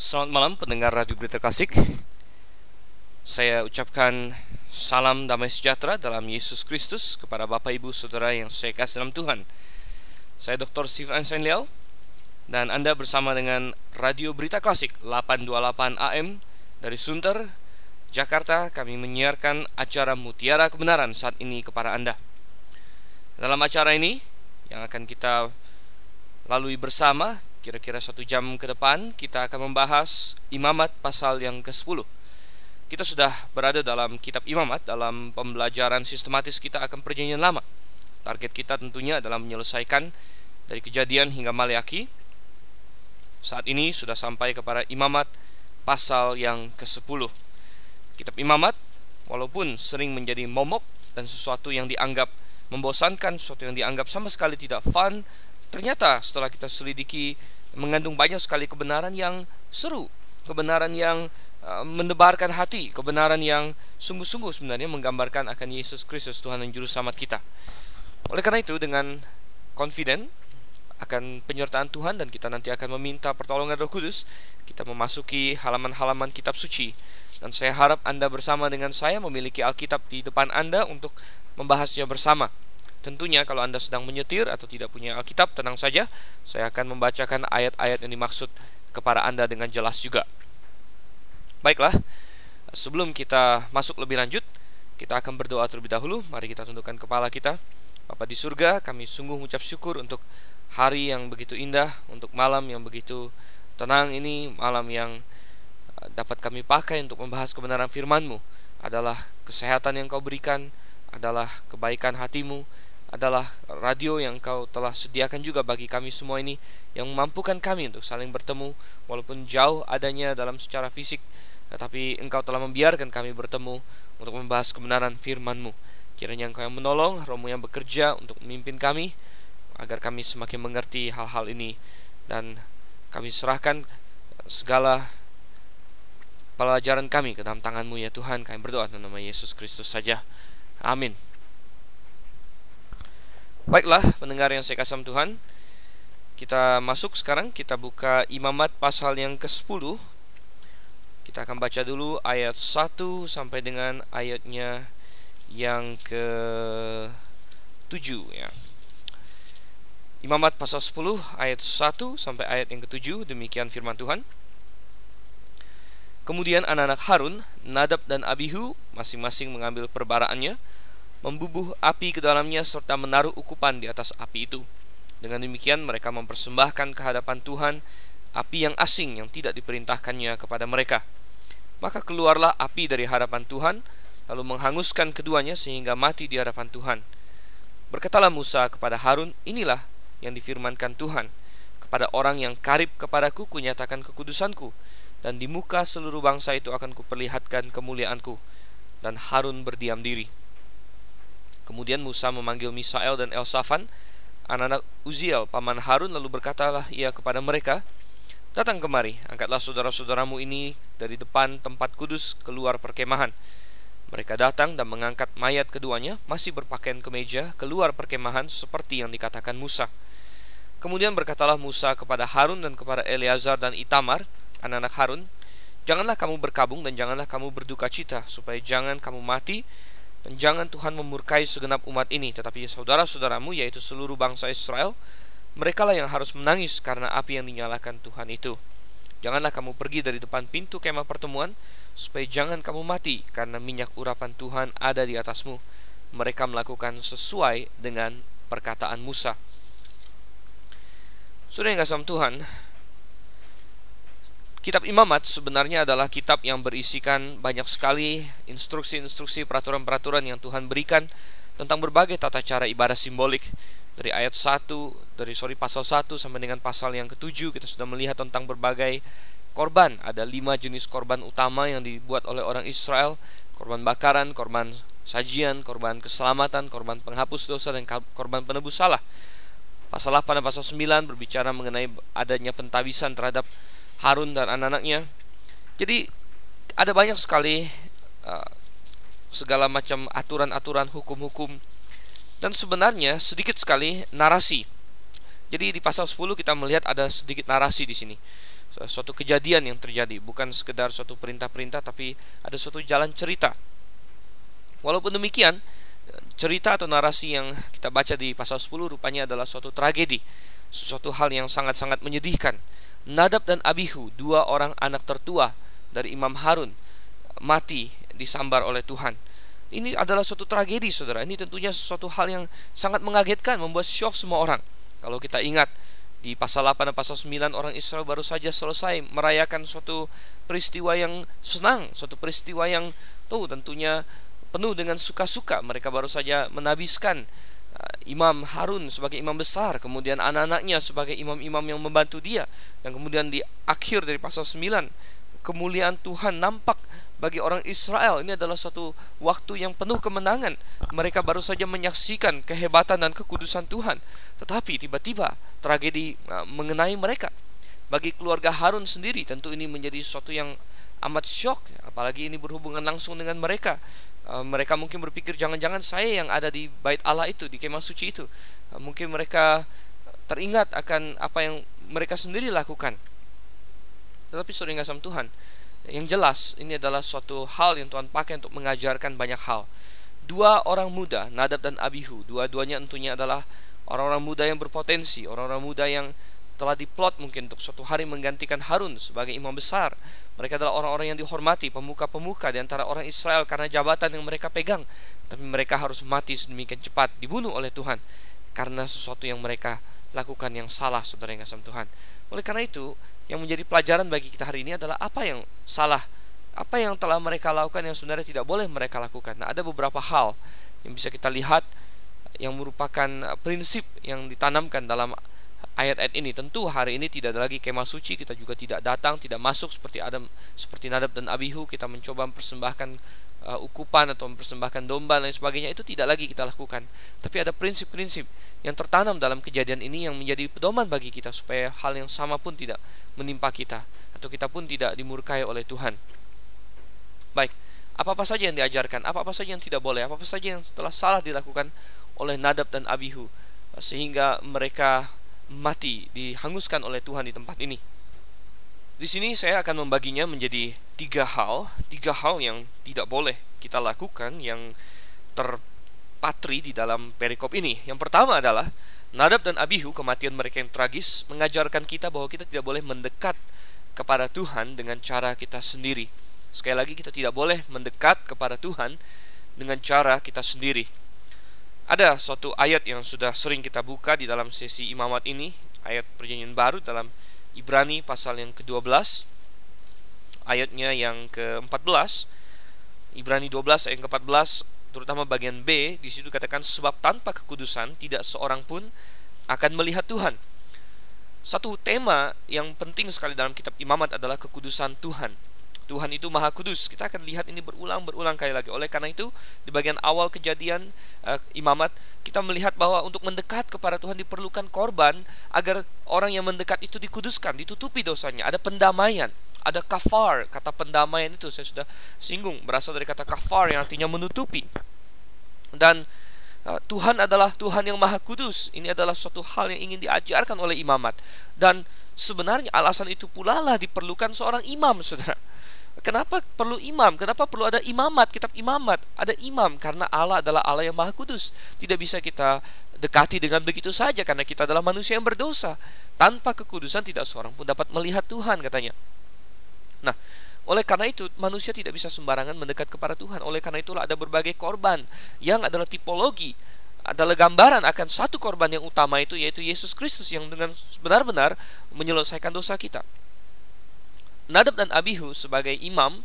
Selamat malam pendengar Radio Berita Klasik. Saya ucapkan salam damai sejahtera dalam Yesus Kristus Kepada Bapak Ibu Saudara yang saya kasih dalam Tuhan. Saya Dr. Steve Einstein Liao Dan Anda bersama dengan Radio Berita Klasik 828 AM Dari Sunter, Jakarta. Kami menyiarkan acara Mutiara Kebenaran saat ini kepada Anda. Dalam acara ini yang akan kita lalui bersama Kira-kira satu jam ke depan kita akan membahas imamat pasal yang ke-10 Kita sudah berada dalam kitab imamat Dalam pembelajaran sistematis kita akan perjanjian lama. Target kita tentunya adalah menyelesaikan dari kejadian hingga maleaki Saat ini sudah sampai kepada imamat pasal yang ke-10 Kitab imamat walaupun sering menjadi momok dan sesuatu yang dianggap membosankan, sesuatu yang dianggap sama sekali tidak fun Ternyata setelah kita selidiki mengandung banyak sekali kebenaran yang seru, kebenaran yang uh, mendebarkan hati, kebenaran yang sungguh-sungguh sebenarnya menggambarkan akan Yesus Kristus Tuhan dan Juru Selamat kita. Oleh karena itu dengan confident akan penyertaan Tuhan dan kita nanti akan meminta pertolongan Roh Kudus, kita memasuki halaman-halaman kitab suci. Dan saya harap Anda bersama dengan saya memiliki Alkitab di depan Anda untuk membahasnya bersama. Tentunya kalau Anda sedang menyetir atau tidak punya Alkitab, tenang saja, saya akan membacakan ayat-ayat yang dimaksud kepada Anda dengan jelas juga. Baiklah, sebelum kita masuk lebih lanjut, kita akan berdoa terlebih dahulu. Mari kita tundukkan kepala kita. Bapak di surga, kami sungguh mengucap syukur untuk hari yang begitu indah, untuk malam yang begitu tenang ini, malam yang uh, dapat kami pakai untuk membahas kebenaran firman-Mu adalah kesehatan yang Kau berikan, adalah kebaikan hatimu, adalah radio yang kau telah sediakan juga bagi kami semua ini yang memampukan kami untuk saling bertemu walaupun jauh adanya dalam secara fisik tetapi engkau telah membiarkan kami bertemu untuk membahas kebenaran firman-Mu. Kiranya engkau yang menolong rohmu yang bekerja untuk memimpin kami agar kami semakin mengerti hal-hal ini dan kami serahkan segala pelajaran kami ke dalam tangan-Mu ya Tuhan. Kami berdoa dalam nama Yesus Kristus saja. Amin Baiklah, pendengar yang saya kasih Tuhan, kita masuk sekarang, kita buka Imamat pasal yang ke-10. Kita akan baca dulu ayat 1 sampai dengan ayatnya yang ke-7 ya. Imamat pasal 10 ayat 1 sampai ayat yang ke-7, demikian firman Tuhan. Kemudian anak-anak Harun, Nadab dan Abihu masing-masing mengambil perbaraannya membubuh api ke dalamnya serta menaruh ukupan di atas api itu. Dengan demikian mereka mempersembahkan kehadapan Tuhan api yang asing yang tidak diperintahkannya kepada mereka. Maka keluarlah api dari hadapan Tuhan lalu menghanguskan keduanya sehingga mati di hadapan Tuhan. Berkatalah Musa kepada Harun, inilah yang difirmankan Tuhan. Kepada orang yang karib kepadaku kunyatakan kekudusanku, dan di muka seluruh bangsa itu akan kuperlihatkan kemuliaanku. Dan Harun berdiam diri. Kemudian Musa memanggil Misael dan Elsafan, anak-anak Uziel, paman Harun, lalu berkatalah ia kepada mereka, Datang kemari, angkatlah saudara-saudaramu ini dari depan tempat kudus keluar perkemahan. Mereka datang dan mengangkat mayat keduanya, masih berpakaian kemeja, keluar perkemahan seperti yang dikatakan Musa. Kemudian berkatalah Musa kepada Harun dan kepada Eleazar dan Itamar, anak-anak Harun, Janganlah kamu berkabung dan janganlah kamu berduka cita, supaya jangan kamu mati, dan jangan Tuhan memurkai segenap umat ini, tetapi saudara-saudaramu yaitu seluruh bangsa Israel, mereka lah yang harus menangis karena api yang dinyalakan Tuhan itu. Janganlah kamu pergi dari depan pintu kemah pertemuan, supaya jangan kamu mati karena minyak urapan Tuhan ada di atasmu. Mereka melakukan sesuai dengan perkataan Musa. Sudah yang kasih Tuhan, Kitab Imamat sebenarnya adalah kitab yang berisikan banyak sekali instruksi-instruksi peraturan-peraturan yang Tuhan berikan tentang berbagai tata cara ibadah simbolik. Dari ayat 1 dari sorry pasal 1 sampai dengan pasal yang ketujuh kita sudah melihat tentang berbagai korban. Ada lima jenis korban utama yang dibuat oleh orang Israel. Korban bakaran korban sajian korban keselamatan korban penghapus dosa dan korban penebus salah. Pasal 8 dan pasal 9 berbicara mengenai adanya pentabisan terhadap Harun dan anak-anaknya. Jadi ada banyak sekali uh, segala macam aturan-aturan hukum-hukum dan sebenarnya sedikit sekali narasi. Jadi di pasal 10 kita melihat ada sedikit narasi di sini. suatu kejadian yang terjadi, bukan sekedar suatu perintah-perintah tapi ada suatu jalan cerita. Walaupun demikian, cerita atau narasi yang kita baca di pasal 10 rupanya adalah suatu tragedi, sesuatu hal yang sangat-sangat menyedihkan. Nadab dan Abihu, dua orang anak tertua dari Imam Harun, mati disambar oleh Tuhan. Ini adalah suatu tragedi, saudara. Ini tentunya sesuatu hal yang sangat mengagetkan, membuat syok semua orang. Kalau kita ingat di pasal 8 dan pasal 9 orang Israel baru saja selesai merayakan suatu peristiwa yang senang, suatu peristiwa yang tuh tentunya penuh dengan suka-suka. Mereka baru saja menabiskan Imam Harun sebagai imam besar, kemudian anak-anaknya sebagai imam-imam yang membantu dia. Dan kemudian di akhir dari pasal 9, kemuliaan Tuhan nampak bagi orang Israel ini adalah satu waktu yang penuh kemenangan. Mereka baru saja menyaksikan kehebatan dan kekudusan Tuhan, tetapi tiba-tiba tragedi uh, mengenai mereka. Bagi keluarga Harun sendiri, tentu ini menjadi sesuatu yang amat syok, apalagi ini berhubungan langsung dengan mereka. Uh, mereka mungkin berpikir jangan-jangan saya yang ada di bait Allah itu, di kemah suci itu. Uh, mungkin mereka teringat akan apa yang mereka sendiri lakukan. Tetapi sering asam Tuhan, yang jelas ini adalah suatu hal yang Tuhan pakai untuk mengajarkan banyak hal. Dua orang muda, Nadab dan Abihu, dua-duanya tentunya adalah orang-orang muda yang berpotensi, orang-orang muda yang telah diplot mungkin untuk suatu hari menggantikan Harun sebagai imam besar. Mereka adalah orang-orang yang dihormati, pemuka-pemuka di antara orang Israel karena jabatan yang mereka pegang. Tapi mereka harus mati sedemikian cepat, dibunuh oleh Tuhan karena sesuatu yang mereka lakukan yang salah, saudara yang kasih Tuhan. Oleh karena itu, yang menjadi pelajaran bagi kita hari ini adalah apa yang salah, apa yang telah mereka lakukan yang sebenarnya tidak boleh mereka lakukan. Nah, ada beberapa hal yang bisa kita lihat yang merupakan prinsip yang ditanamkan dalam ayat-ayat ini. Tentu hari ini tidak ada lagi kemah suci, kita juga tidak datang, tidak masuk seperti Adam, seperti Nadab dan Abihu, kita mencoba mempersembahkan uh, ukupan atau mempersembahkan domba dan lain sebagainya itu tidak lagi kita lakukan. Tapi ada prinsip-prinsip yang tertanam dalam kejadian ini yang menjadi pedoman bagi kita supaya hal yang sama pun tidak menimpa kita atau kita pun tidak dimurkai oleh Tuhan. Baik, apa-apa saja yang diajarkan, apa-apa saja yang tidak boleh, apa-apa saja yang telah salah dilakukan oleh Nadab dan Abihu sehingga mereka mati dihanguskan oleh Tuhan di tempat ini. Di sini saya akan membaginya menjadi tiga hal, tiga hal yang tidak boleh kita lakukan yang terpatri di dalam perikop ini. Yang pertama adalah Nadab dan Abihu kematian mereka yang tragis mengajarkan kita bahwa kita tidak boleh mendekat kepada Tuhan dengan cara kita sendiri. Sekali lagi kita tidak boleh mendekat kepada Tuhan dengan cara kita sendiri. Ada suatu ayat yang sudah sering kita buka di dalam sesi imamat ini, ayat perjanjian baru dalam Ibrani pasal yang ke-12 ayatnya yang ke-14 Ibrani 12 ayat yang ke-14 terutama bagian B di situ katakan sebab tanpa kekudusan tidak seorang pun akan melihat Tuhan. Satu tema yang penting sekali dalam kitab Imamat adalah kekudusan Tuhan. Tuhan itu maha kudus. Kita akan lihat ini berulang-berulang kali lagi. Oleh karena itu, di bagian awal kejadian uh, imamat, kita melihat bahwa untuk mendekat kepada Tuhan diperlukan korban agar orang yang mendekat itu dikuduskan, ditutupi dosanya. Ada pendamaian, ada kafar. Kata pendamaian itu saya sudah singgung, berasal dari kata kafar yang artinya menutupi. Dan uh, Tuhan adalah Tuhan yang maha kudus. Ini adalah suatu hal yang ingin diajarkan oleh imamat. Dan sebenarnya alasan itu pula lah diperlukan seorang imam, saudara Kenapa perlu imam? Kenapa perlu ada imamat, kitab imamat? Ada imam karena Allah adalah Allah yang Maha Kudus. Tidak bisa kita dekati dengan begitu saja karena kita adalah manusia yang berdosa. Tanpa kekudusan tidak seorang pun dapat melihat Tuhan katanya. Nah, oleh karena itu manusia tidak bisa sembarangan mendekat kepada Tuhan. Oleh karena itulah ada berbagai korban yang adalah tipologi adalah gambaran akan satu korban yang utama itu yaitu Yesus Kristus yang dengan benar-benar menyelesaikan dosa kita. Nadab dan Abihu sebagai imam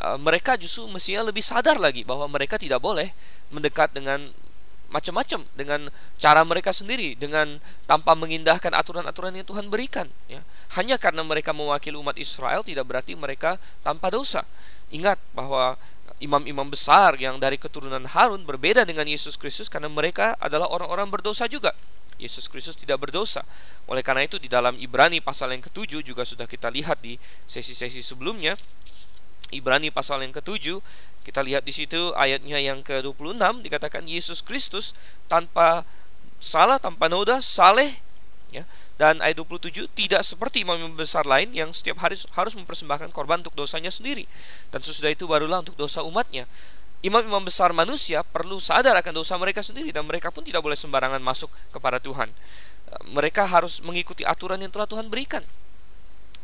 uh, mereka justru mestinya lebih sadar lagi bahwa mereka tidak boleh mendekat dengan macam-macam dengan cara mereka sendiri dengan tanpa mengindahkan aturan-aturan yang Tuhan berikan ya. Hanya karena mereka mewakili umat Israel tidak berarti mereka tanpa dosa. Ingat bahwa imam-imam besar yang dari keturunan Harun berbeda dengan Yesus Kristus karena mereka adalah orang-orang berdosa juga Yesus Kristus tidak berdosa. Oleh karena itu di dalam Ibrani pasal yang ketujuh juga sudah kita lihat di sesi-sesi sebelumnya. Ibrani pasal yang ketujuh kita lihat di situ ayatnya yang ke-26 dikatakan Yesus Kristus tanpa salah tanpa noda saleh ya Dan ayat 27 tidak seperti imam besar lain yang setiap hari harus mempersembahkan korban untuk dosanya sendiri. Dan sesudah itu barulah untuk dosa umatnya. Imam-imam besar manusia perlu sadar akan dosa mereka sendiri dan mereka pun tidak boleh sembarangan masuk kepada Tuhan. Mereka harus mengikuti aturan yang telah Tuhan berikan.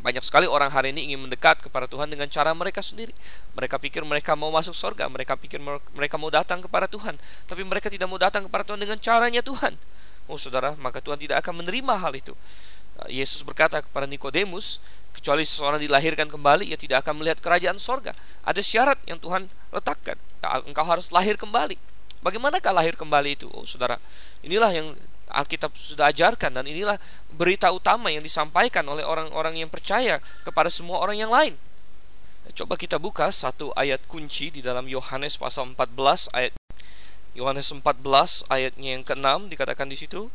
Banyak sekali orang hari ini ingin mendekat kepada Tuhan dengan cara mereka sendiri. Mereka pikir mereka mau masuk surga, mereka pikir mereka mau datang kepada Tuhan, tapi mereka tidak mau datang kepada Tuhan dengan caranya Tuhan. Oh saudara, maka Tuhan tidak akan menerima hal itu. Eh, Yesus berkata kepada Nikodemus, kecuali seseorang dilahirkan kembali, ia tidak akan melihat kerajaan sorga. Ada syarat yang Tuhan letakkan. Engkau harus lahir kembali. Bagaimanakah lahir kembali itu? Oh saudara, inilah yang Alkitab sudah ajarkan dan inilah berita utama yang disampaikan oleh orang-orang yang percaya kepada semua orang yang lain. Coba kita buka satu ayat kunci di dalam Yohanes pasal 14 ayat Yohanes 14 ayatnya yang ke-6 dikatakan di situ.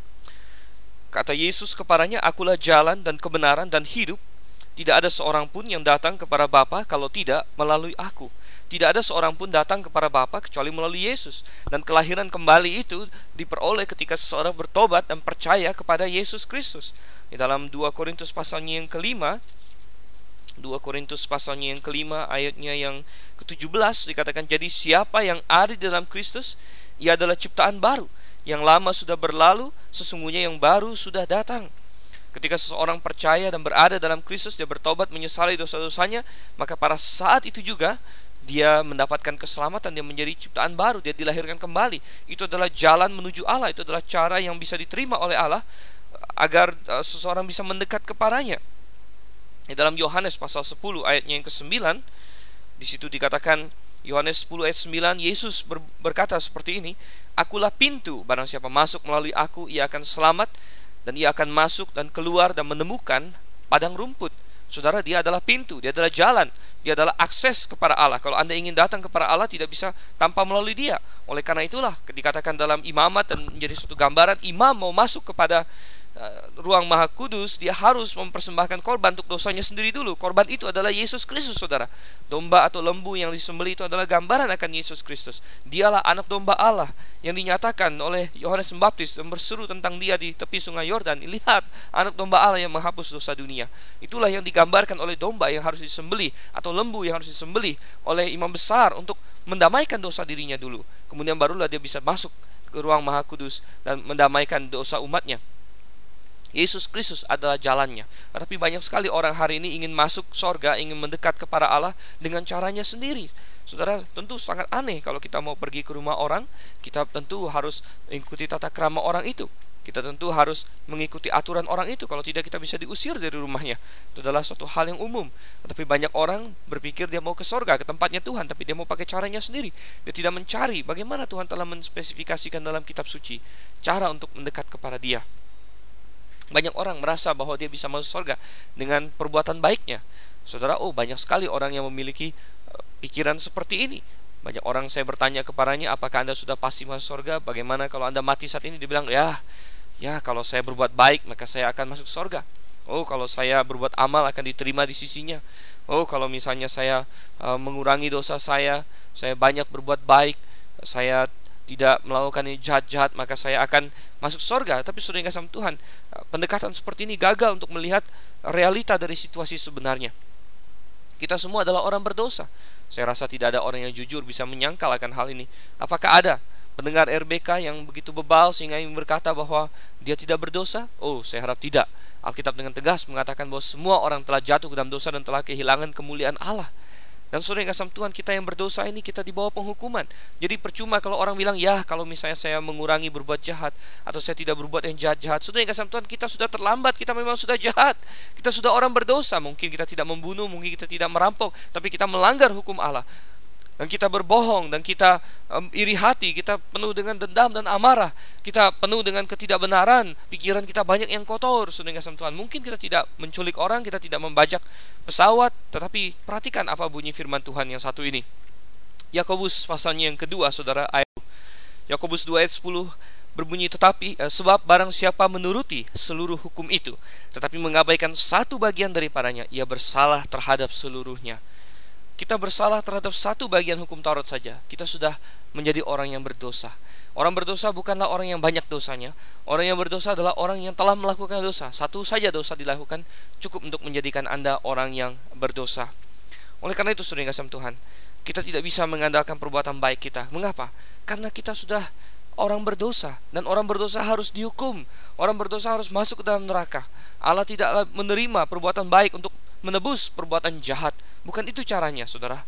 Kata Yesus kepadanya, "Akulah jalan dan kebenaran dan hidup. Tidak ada seorang pun yang datang kepada Bapa kalau tidak melalui aku." Tidak ada seorang pun datang kepada Bapa kecuali melalui Yesus. Dan kelahiran kembali itu diperoleh ketika seseorang bertobat dan percaya kepada Yesus Kristus. Di dalam 2 Korintus pasalnya yang kelima, 2 Korintus pasalnya yang kelima ayatnya yang ke-17 dikatakan jadi siapa yang ada di dalam Kristus ia adalah ciptaan baru yang lama sudah berlalu sesungguhnya yang baru sudah datang ketika seseorang percaya dan berada dalam Kristus dia bertobat menyesali dosa-dosanya maka pada saat itu juga dia mendapatkan keselamatan, dia menjadi ciptaan baru, dia dilahirkan kembali. Itu adalah jalan menuju Allah, itu adalah cara yang bisa diterima oleh Allah agar uh, seseorang bisa mendekat kepadanya. Di dalam Yohanes pasal 10 ayatnya yang ke-9 di situ dikatakan Yohanes 10 ayat 9 Yesus ber, berkata seperti ini, "Akulah pintu, barang siapa masuk melalui aku ia akan selamat dan ia akan masuk dan keluar dan menemukan padang rumput." Saudara, dia adalah pintu, dia adalah jalan, dia adalah akses kepada Allah. Kalau Anda ingin datang kepada Allah tidak bisa tanpa melalui dia. Oleh karena itulah dikatakan dalam imamat dan menjadi suatu gambaran imam mau masuk kepada ruang maha kudus dia harus mempersembahkan korban untuk dosanya sendiri dulu. Korban itu adalah Yesus Kristus saudara. Domba atau lembu yang disembeli itu adalah gambaran akan Yesus Kristus. Dialah anak domba Allah yang dinyatakan oleh Yohanes Pembaptis dan berseru tentang dia di tepi sungai Yordan. Lihat anak domba Allah yang menghapus dosa dunia. Itulah yang digambarkan oleh domba yang harus disembeli atau lembu yang harus disembeli oleh imam besar untuk mendamaikan dosa dirinya dulu. Kemudian barulah dia bisa masuk ke ruang maha kudus dan mendamaikan dosa umatnya Yesus Kristus adalah jalannya. Tetapi banyak sekali orang hari ini ingin masuk sorga, ingin mendekat kepada Allah dengan caranya sendiri. Saudara, tentu sangat aneh kalau kita mau pergi ke rumah orang, kita tentu harus mengikuti tata krama orang itu. Kita tentu harus mengikuti aturan orang itu. Kalau tidak kita bisa diusir dari rumahnya. Itu adalah suatu hal yang umum. Tetapi banyak orang berpikir dia mau ke sorga, ke tempatnya Tuhan, tapi dia mau pakai caranya sendiri. Dia tidak mencari bagaimana Tuhan telah menspesifikasikan dalam kitab suci cara untuk mendekat kepada Dia. Banyak orang merasa bahwa dia bisa masuk surga dengan perbuatan baiknya. Saudara, oh banyak sekali orang yang memiliki uh, pikiran seperti ini. Banyak orang saya bertanya kepadanya, apakah Anda sudah pasti masuk surga? Bagaimana kalau Anda mati saat ini? Dibilang, ya, ya kalau saya berbuat baik maka saya akan masuk surga. Oh, kalau saya berbuat amal akan diterima di sisinya. Oh, kalau misalnya saya uh, mengurangi dosa saya, saya banyak berbuat baik, saya tidak melakukan yang jahat-jahat maka saya akan masuk surga tapi sudah sama Tuhan pendekatan seperti ini gagal untuk melihat realita dari situasi sebenarnya. Kita semua adalah orang berdosa. Saya rasa tidak ada orang yang jujur bisa menyangkal akan hal ini. Apakah ada pendengar RBK yang begitu bebal sehingga ingin berkata bahwa dia tidak berdosa? Oh saya harap tidak. Alkitab dengan tegas mengatakan bahwa semua orang telah jatuh ke dalam dosa dan telah kehilangan kemuliaan Allah dan saudara yang kasih Tuhan kita yang berdosa ini kita di bawah penghukuman. Jadi percuma kalau orang bilang ya kalau misalnya saya mengurangi berbuat jahat atau saya tidak berbuat yang jahat-jahat. Saudara yang kasih Tuhan kita sudah terlambat, kita memang sudah jahat. Kita sudah orang berdosa. Mungkin kita tidak membunuh, mungkin kita tidak merampok, tapi kita melanggar hukum Allah dan kita berbohong dan kita um, iri hati, kita penuh dengan dendam dan amarah, kita penuh dengan ketidakbenaran, pikiran kita banyak yang kotor, saudara kasih Tuhan. Mungkin kita tidak menculik orang, kita tidak membajak pesawat, tetapi perhatikan apa bunyi firman Tuhan yang satu ini. Yakobus pasalnya yang kedua, saudara ayat Yakobus 2 ayat 10 berbunyi tetapi eh, sebab barang siapa menuruti seluruh hukum itu tetapi mengabaikan satu bagian daripadanya ia bersalah terhadap seluruhnya kita bersalah terhadap satu bagian hukum Taurat saja, kita sudah menjadi orang yang berdosa. Orang berdosa bukanlah orang yang banyak dosanya. Orang yang berdosa adalah orang yang telah melakukan dosa. Satu saja dosa dilakukan cukup untuk menjadikan Anda orang yang berdosa. Oleh karena itu, saudara kasih Tuhan, kita tidak bisa mengandalkan perbuatan baik kita. Mengapa? Karena kita sudah orang berdosa dan orang berdosa harus dihukum. Orang berdosa harus masuk ke dalam neraka. Allah tidak menerima perbuatan baik untuk menebus perbuatan jahat. Bukan itu caranya, saudara.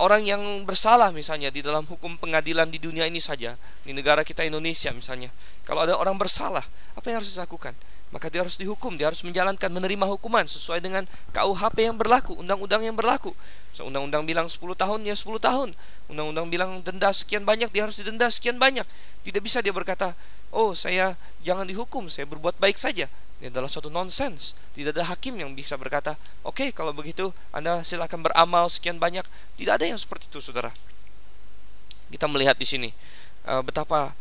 Orang yang bersalah misalnya di dalam hukum pengadilan di dunia ini saja, di negara kita Indonesia misalnya, kalau ada orang bersalah, apa yang harus dilakukan? Maka dia harus dihukum, dia harus menjalankan menerima hukuman sesuai dengan KUHP yang berlaku, undang-undang yang berlaku. Undang-undang bilang 10 tahun ya 10 tahun. Undang-undang bilang denda sekian banyak, dia harus didenda sekian banyak. Tidak bisa dia berkata, "Oh, saya jangan dihukum, saya berbuat baik saja." Ini adalah suatu nonsens. Tidak ada hakim yang bisa berkata, "Oke, okay, kalau begitu Anda silakan beramal sekian banyak." Tidak ada yang seperti itu, Saudara. Kita melihat di sini uh, betapa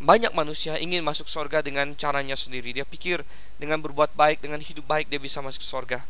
banyak manusia ingin masuk surga dengan caranya sendiri. Dia pikir dengan berbuat baik, dengan hidup baik dia bisa masuk surga.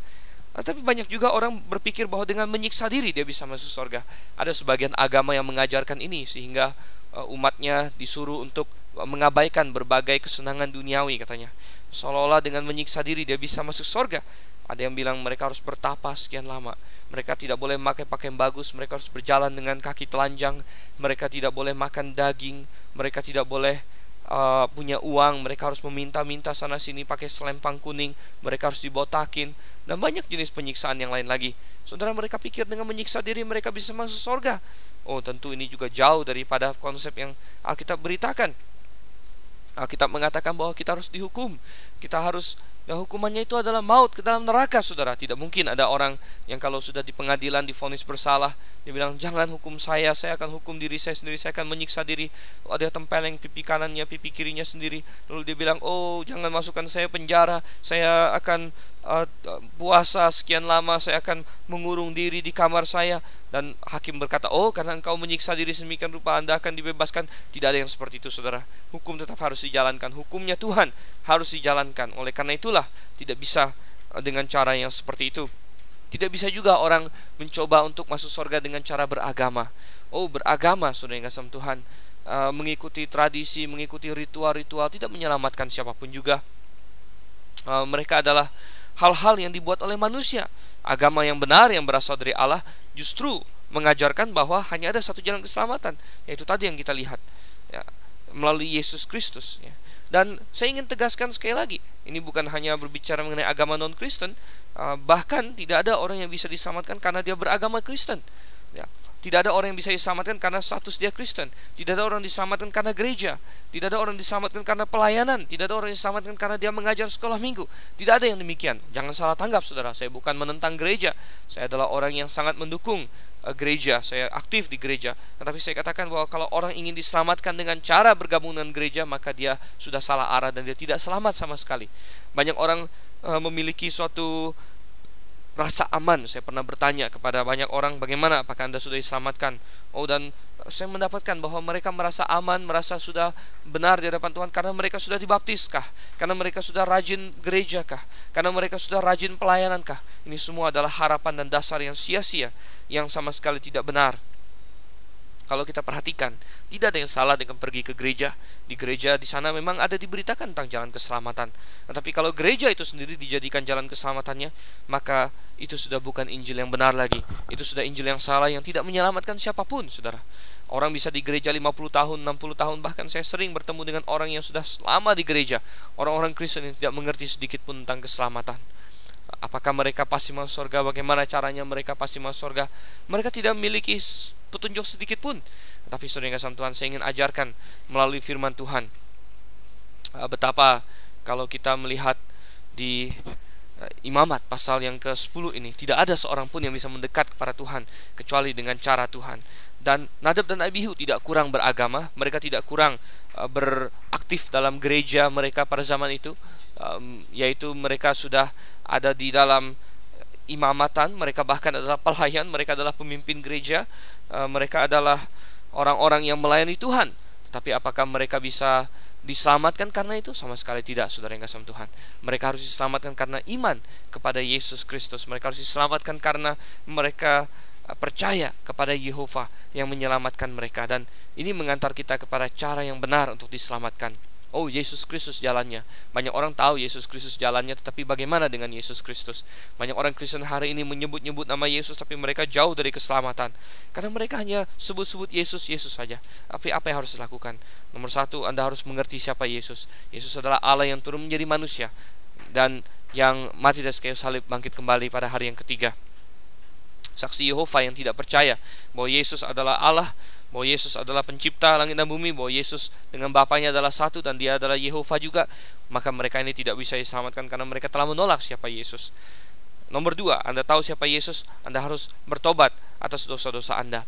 Nah, tapi banyak juga orang berpikir bahwa dengan menyiksa diri dia bisa masuk surga. Ada sebagian agama yang mengajarkan ini sehingga uh, umatnya disuruh untuk mengabaikan berbagai kesenangan duniawi katanya seolah-olah dengan menyiksa diri dia bisa masuk surga. Ada yang bilang mereka harus bertapa sekian lama. Mereka tidak boleh memakai pakaian bagus, mereka harus berjalan dengan kaki telanjang, mereka tidak boleh makan daging, mereka tidak boleh uh, punya uang, mereka harus meminta-minta sana sini pakai selempang kuning, mereka harus dibotakin dan banyak jenis penyiksaan yang lain lagi. Saudara mereka pikir dengan menyiksa diri mereka bisa masuk surga. Oh, tentu ini juga jauh daripada konsep yang Alkitab beritakan. Alkitab mengatakan bahwa kita harus dihukum. Kita harus dan hukumannya itu adalah maut ke dalam neraka, saudara. Tidak mungkin ada orang yang kalau sudah di pengadilan difonis bersalah, dia bilang jangan hukum saya, saya akan hukum diri saya sendiri, saya akan menyiksa diri. Ada tempeleng pipi kanannya, pipi kirinya sendiri. Lalu dia bilang, oh jangan masukkan saya penjara, saya akan uh, puasa sekian lama, saya akan mengurung diri di kamar saya. Dan hakim berkata, oh karena engkau menyiksa diri semikian rupa anda akan dibebaskan. Tidak ada yang seperti itu, saudara. Hukum tetap harus dijalankan. Hukumnya Tuhan harus dijalankan. Oleh karena itulah tidak bisa uh, dengan cara yang seperti itu. Tidak bisa juga orang mencoba untuk masuk surga dengan cara beragama. Oh, beragama, saudara yang kasih Tuhan. Uh, mengikuti tradisi, mengikuti ritual-ritual tidak menyelamatkan siapa pun juga. Uh, mereka adalah hal-hal yang dibuat oleh manusia. Agama yang benar yang berasal dari Allah justru mengajarkan bahwa hanya ada satu jalan keselamatan, yaitu tadi yang kita lihat ya, melalui Yesus Kristus. Ya. Dan saya ingin tegaskan sekali lagi, ini bukan hanya berbicara mengenai agama non-Kristen, uh, bahkan tidak ada orang yang bisa diselamatkan karena dia beragama Kristen. Tidak ada orang yang bisa diselamatkan karena status dia Kristen. Tidak ada orang diselamatkan karena gereja. Tidak ada orang diselamatkan karena pelayanan. Tidak ada orang diselamatkan karena dia mengajar sekolah minggu. Tidak ada yang demikian. Jangan salah tanggap, saudara. Saya bukan menentang gereja. Saya adalah orang yang sangat mendukung uh, gereja, saya aktif di gereja. Tetapi saya katakan bahwa kalau orang ingin diselamatkan dengan cara bergabung dengan gereja, maka dia sudah salah arah dan dia tidak selamat sama sekali. Banyak orang uh, memiliki suatu rasa aman. Saya pernah bertanya kepada banyak orang bagaimana apakah Anda sudah diselamatkan? Oh dan saya mendapatkan bahwa mereka merasa aman, merasa sudah benar di hadapan Tuhan karena mereka sudah dibaptiskah? Karena mereka sudah rajin gereja kah? Karena mereka sudah rajin pelayanan kah? Ini semua adalah harapan dan dasar yang sia-sia yang sama sekali tidak benar. Kalau kita perhatikan, tidak ada yang salah dengan pergi ke gereja. Di gereja di sana memang ada diberitakan tentang jalan keselamatan. Tetapi kalau gereja itu sendiri dijadikan jalan keselamatannya, maka itu sudah bukan Injil yang benar lagi. Itu sudah Injil yang salah yang tidak menyelamatkan siapa pun, Saudara. Orang bisa di gereja 50 tahun, 60 tahun, bahkan saya sering bertemu dengan orang yang sudah lama di gereja. Orang-orang Kristen yang tidak mengerti sedikit pun tentang keselamatan. Apakah mereka pasti masuk surga? Bagaimana caranya mereka pasti masuk surga? Mereka tidak memiliki petunjuk sedikit pun. Tapi saudara yang Tuhan, saya ingin ajarkan melalui firman Tuhan uh, betapa kalau kita melihat di uh, imamat pasal yang ke-10 ini tidak ada seorang pun yang bisa mendekat kepada Tuhan kecuali dengan cara Tuhan. Dan Nadab dan Abihu tidak kurang beragama, mereka tidak kurang uh, beraktif dalam gereja mereka pada zaman itu, yaitu mereka sudah ada di dalam imamatan, mereka bahkan adalah pelayan, mereka adalah pemimpin gereja, uh, mereka adalah orang-orang yang melayani Tuhan. Tapi apakah mereka bisa diselamatkan karena itu? Sama sekali tidak, saudara yang kasih Tuhan. Mereka harus diselamatkan karena iman kepada Yesus Kristus. Mereka harus diselamatkan karena mereka uh, percaya kepada Yehova yang menyelamatkan mereka dan ini mengantar kita kepada cara yang benar untuk diselamatkan. Oh, Yesus Kristus jalannya. Banyak orang tahu Yesus Kristus jalannya, tetapi bagaimana dengan Yesus Kristus? Banyak orang Kristen hari ini menyebut-nyebut nama Yesus, tapi mereka jauh dari keselamatan. Karena mereka hanya sebut-sebut Yesus, Yesus saja. Tapi apa yang harus dilakukan? Nomor satu, Anda harus mengerti siapa Yesus. Yesus adalah Allah yang turun menjadi manusia. Dan yang mati dari kayu salib bangkit kembali pada hari yang ketiga. Saksi Yehova yang tidak percaya bahwa Yesus adalah Allah bahwa Yesus adalah pencipta langit dan bumi, bahwa Yesus dengan Bapaknya adalah satu dan dia adalah Yehova juga, maka mereka ini tidak bisa diselamatkan karena mereka telah menolak siapa Yesus. Nomor dua, Anda tahu siapa Yesus, Anda harus bertobat atas dosa-dosa Anda.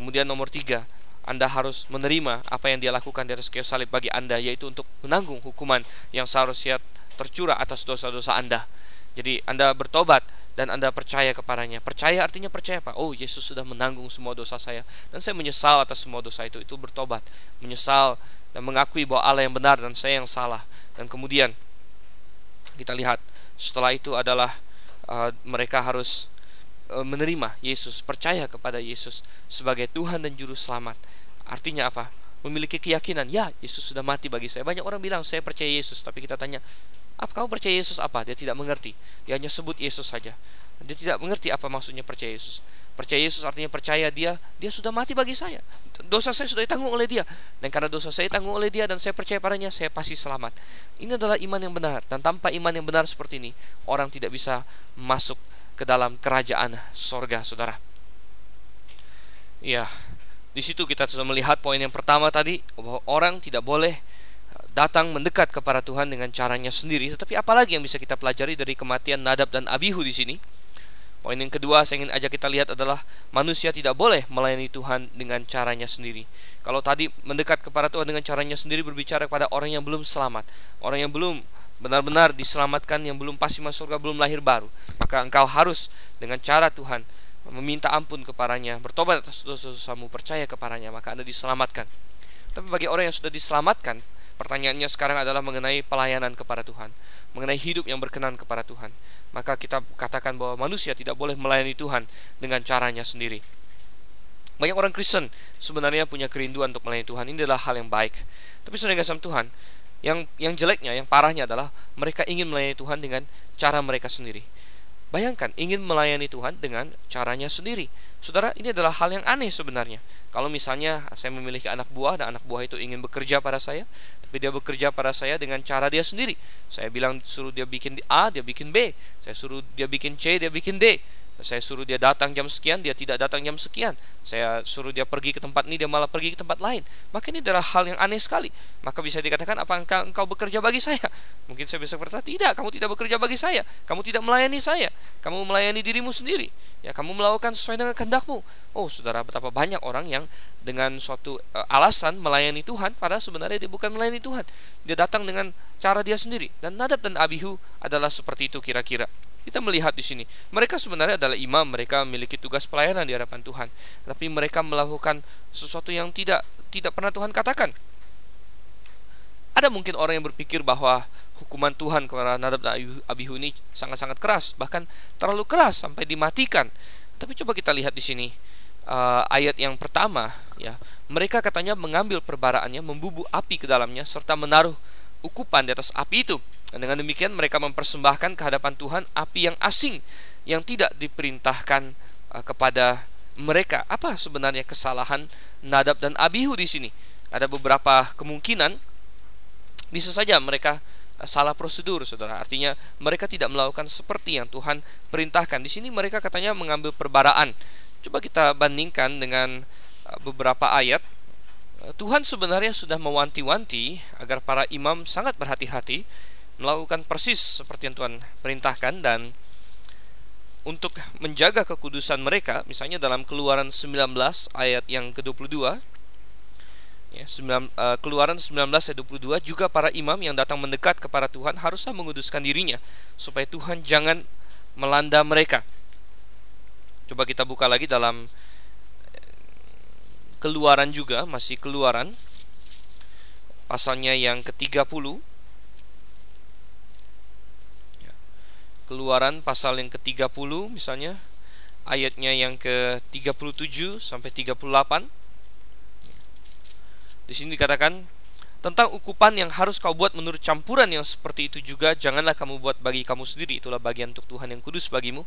Kemudian nomor tiga, Anda harus menerima apa yang dia lakukan di atas kayu salib bagi Anda, yaitu untuk menanggung hukuman yang seharusnya tercurah atas dosa-dosa Anda. Jadi Anda bertobat dan Anda percaya kepadanya. Percaya artinya percaya Pak. Oh, Yesus sudah menanggung semua dosa saya dan saya menyesal atas semua dosa itu. Itu bertobat, menyesal dan mengakui bahwa Allah yang benar dan saya yang salah. Dan kemudian kita lihat setelah itu adalah uh, mereka harus uh, menerima Yesus, percaya kepada Yesus sebagai Tuhan dan juru selamat. Artinya apa? Memiliki keyakinan, ya Yesus sudah mati bagi saya. Banyak orang bilang saya percaya Yesus, tapi kita tanya, apa kamu percaya Yesus apa? Dia tidak mengerti. Dia hanya sebut Yesus saja. Dia tidak mengerti apa maksudnya percaya Yesus. Percaya Yesus artinya percaya dia, dia sudah mati bagi saya. Dosa saya sudah ditanggung oleh dia. Dan karena dosa saya ditanggung oleh dia dan saya percaya padanya, saya pasti selamat. Ini adalah iman yang benar. Dan tanpa iman yang benar seperti ini, orang tidak bisa masuk ke dalam kerajaan sorga, saudara. Ya, di situ kita sudah melihat poin yang pertama tadi bahwa orang tidak boleh datang mendekat kepada Tuhan dengan caranya sendiri. Tetapi apalagi yang bisa kita pelajari dari kematian Nadab dan Abihu di sini? Poin yang kedua saya ingin ajak kita lihat adalah manusia tidak boleh melayani Tuhan dengan caranya sendiri. Kalau tadi mendekat kepada Tuhan dengan caranya sendiri berbicara kepada orang yang belum selamat, orang yang belum benar-benar diselamatkan, yang belum pasti masuk surga, belum lahir baru, maka engkau harus dengan cara Tuhan meminta ampun kepadanya, bertobat atas dosa-dosamu, percaya kepadanya, maka Anda diselamatkan. Tapi bagi orang yang sudah diselamatkan, Pertanyaannya sekarang adalah mengenai pelayanan kepada Tuhan, mengenai hidup yang berkenan kepada Tuhan. Maka kita katakan bahwa manusia tidak boleh melayani Tuhan dengan caranya sendiri. Banyak orang Kristen sebenarnya punya kerinduan untuk melayani Tuhan. Ini adalah hal yang baik. Tapi sudah sama Tuhan, yang yang jeleknya, yang parahnya adalah mereka ingin melayani Tuhan dengan cara mereka sendiri. Bayangkan ingin melayani Tuhan dengan caranya sendiri. Saudara, ini adalah hal yang aneh sebenarnya. Kalau misalnya saya memiliki anak buah dan anak buah itu ingin bekerja pada saya, tapi dia bekerja pada saya dengan cara dia sendiri. Saya bilang suruh dia bikin A, dia bikin B. Saya suruh dia bikin C, dia bikin D. Saya suruh dia datang jam sekian, dia tidak datang jam sekian. Saya suruh dia pergi ke tempat ini, dia malah pergi ke tempat lain. Maka ini adalah hal yang aneh sekali. Maka bisa dikatakan, apa engkau, engkau bekerja bagi saya? Mungkin saya bisa berkata, tidak, kamu tidak bekerja bagi saya. Kamu tidak melayani saya. Kamu melayani dirimu sendiri. Ya, kamu melakukan sesuai dengan kehendakmu. Oh, saudara, betapa banyak orang yang dengan suatu uh, alasan melayani Tuhan, padahal sebenarnya dia bukan melayani Tuhan. Dia datang dengan cara dia sendiri. Dan Nadab dan Abihu adalah seperti itu kira-kira. Kita melihat di sini, mereka sebenarnya adalah imam, mereka memiliki tugas pelayanan di hadapan Tuhan, tapi mereka melakukan sesuatu yang tidak tidak pernah Tuhan katakan. Ada mungkin orang yang berpikir bahwa hukuman Tuhan kepada Nadab dan Abihu ini sangat-sangat keras, bahkan terlalu keras sampai dimatikan. Tapi coba kita lihat di sini uh, ayat yang pertama, ya mereka katanya mengambil perbaraannya, membubuh api ke dalamnya, serta menaruh ukupan di atas api itu. Dan dengan demikian mereka mempersembahkan ke hadapan Tuhan api yang asing yang tidak diperintahkan uh, kepada mereka. Apa sebenarnya kesalahan Nadab dan Abihu di sini? Ada beberapa kemungkinan bisa saja mereka uh, salah prosedur, Saudara. Artinya mereka tidak melakukan seperti yang Tuhan perintahkan. Di sini mereka katanya mengambil perbaraan. Coba kita bandingkan dengan uh, beberapa ayat Tuhan sebenarnya sudah mewanti-wanti agar para imam sangat berhati-hati melakukan persis seperti yang Tuhan perintahkan dan untuk menjaga kekudusan mereka misalnya dalam keluaran 19 ayat yang ke-22 ya, 9, uh, keluaran 19 ayat 22 juga para imam yang datang mendekat kepada Tuhan haruslah menguduskan dirinya supaya Tuhan jangan melanda mereka. Coba kita buka lagi dalam eh, keluaran juga masih keluaran pasalnya yang ke-30 Keluaran pasal yang ke-30 misalnya ayatnya yang ke-37 sampai 38. Di sini dikatakan tentang ukupan yang harus kau buat menurut campuran yang seperti itu juga janganlah kamu buat bagi kamu sendiri. Itulah bagian untuk Tuhan yang kudus bagimu.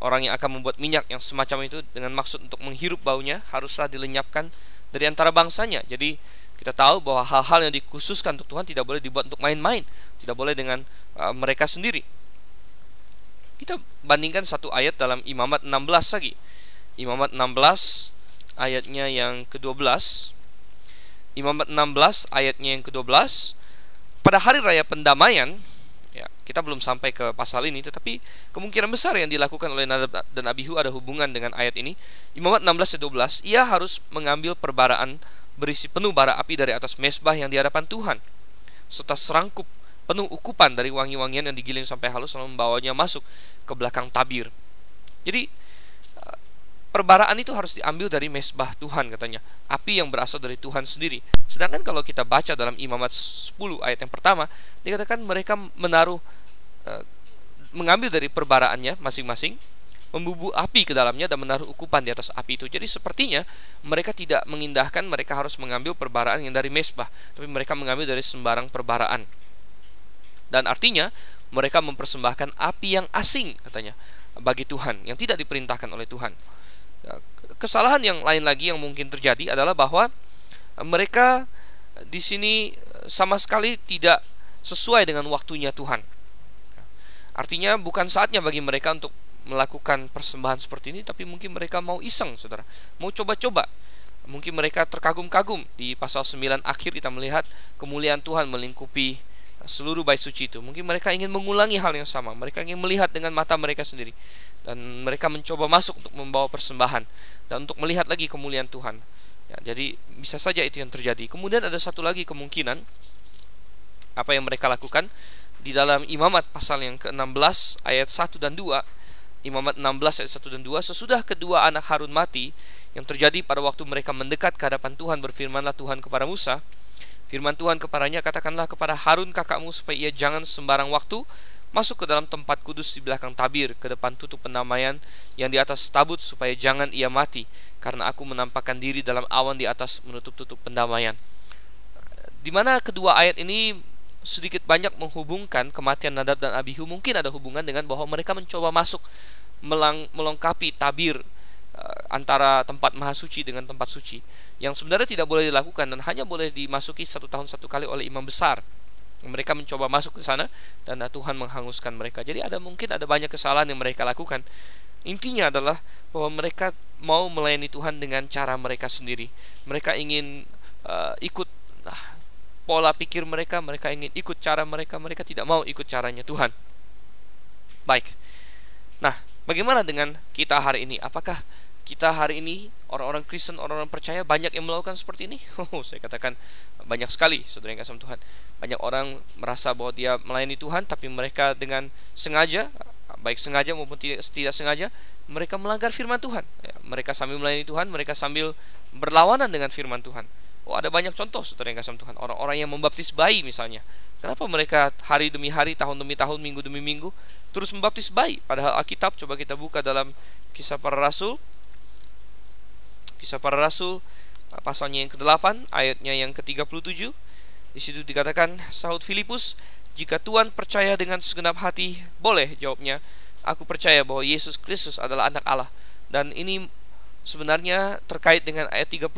Orang yang akan membuat minyak yang semacam itu dengan maksud untuk menghirup baunya haruslah dilenyapkan dari antara bangsanya. Jadi kita tahu bahwa hal-hal yang dikhususkan untuk Tuhan tidak boleh dibuat untuk main-main tidak boleh dengan uh, mereka sendiri kita bandingkan satu ayat dalam Imamat 16 lagi. Imamat 16 ayatnya yang ke-12 Imamat 16 ayatnya yang ke-12 pada hari raya pendamaian ya kita belum sampai ke pasal ini tetapi kemungkinan besar yang dilakukan oleh Nadab dan Abihu ada hubungan dengan ayat ini. Imamat 16 12 ia harus mengambil perbaraan berisi penuh bara api dari atas mesbah yang di hadapan Tuhan serta serangkup penuh ukupan dari wangi-wangian yang digiling sampai halus lalu membawanya masuk ke belakang tabir. Jadi perbaraan itu harus diambil dari mesbah Tuhan katanya. Api yang berasal dari Tuhan sendiri. Sedangkan kalau kita baca dalam imamat 10 ayat yang pertama dikatakan mereka menaruh uh, mengambil dari perbaraannya masing-masing membubu api ke dalamnya dan menaruh ukupan di atas api itu. Jadi sepertinya mereka tidak mengindahkan mereka harus mengambil perbaraan yang dari mesbah tapi mereka mengambil dari sembarang perbaraan dan artinya mereka mempersembahkan api yang asing katanya bagi Tuhan yang tidak diperintahkan oleh Tuhan Ya, kesalahan yang lain lagi yang mungkin terjadi adalah bahwa mereka di sini sama sekali tidak sesuai dengan waktunya Tuhan. Artinya bukan saatnya bagi mereka untuk melakukan persembahan seperti ini, tapi mungkin mereka mau iseng, saudara, mau coba-coba. Mungkin mereka terkagum-kagum di pasal 9 akhir kita melihat kemuliaan Tuhan melingkupi seluruh bait suci itu. Mungkin mereka ingin mengulangi hal yang sama. Mereka ingin melihat dengan mata mereka sendiri dan mereka mencoba masuk untuk membawa persembahan dan untuk melihat lagi kemuliaan Tuhan. Ya, jadi bisa saja itu yang terjadi. Kemudian ada satu lagi kemungkinan apa yang mereka lakukan di dalam Imamat pasal yang ke-16 ayat 1 dan 2. Imamat 16 ayat 1 dan 2 sesudah kedua anak Harun mati yang terjadi pada waktu mereka mendekat ke hadapan Tuhan berfirmanlah Tuhan kepada Musa Firman Tuhan kepadanya katakanlah kepada Harun kakakmu supaya ia jangan sembarang waktu masuk ke dalam tempat kudus di belakang tabir ke depan tutup pendamaian yang di atas tabut supaya jangan ia mati karena aku menampakkan diri dalam awan di atas menutup-tutup pendamaian. Di mana kedua ayat ini sedikit banyak menghubungkan kematian Nadab dan Abihu mungkin ada hubungan dengan bahwa mereka mencoba masuk melengkapi tabir uh, antara tempat maha suci dengan tempat suci yang sebenarnya tidak boleh dilakukan dan hanya boleh dimasuki satu tahun satu kali oleh imam besar mereka mencoba masuk ke sana dan Tuhan menghanguskan mereka. Jadi ada mungkin ada banyak kesalahan yang mereka lakukan. Intinya adalah bahwa mereka mau melayani Tuhan dengan cara mereka sendiri. Mereka ingin uh, ikut uh, pola pikir mereka, mereka ingin ikut cara mereka, mereka tidak mau ikut caranya Tuhan. Baik. Nah, bagaimana dengan kita hari ini? Apakah kita hari ini orang-orang Kristen, orang-orang percaya banyak yang melakukan seperti ini? Oh, saya katakan banyak sekali, saudara yang kasih Tuhan. Banyak orang merasa bahwa dia melayani Tuhan, tapi mereka dengan sengaja, baik sengaja maupun tidak, tidak sengaja, mereka melanggar firman Tuhan. Ya, mereka sambil melayani Tuhan, mereka sambil berlawanan dengan firman Tuhan. Oh, ada banyak contoh, saudara yang kasih Tuhan. Orang-orang yang membaptis bayi misalnya. Kenapa mereka hari demi hari, tahun demi tahun, minggu demi minggu terus membaptis bayi? Padahal Alkitab coba kita buka dalam Kisah Para Rasul Kisah para Rasul pasalnya yang ke-8 ayatnya yang ke-37 di situ dikatakan Saud Filipus jika Tuhan percaya dengan segenap hati boleh jawabnya. Aku percaya bahwa Yesus Kristus adalah anak Allah. Dan ini sebenarnya terkait dengan ayat 36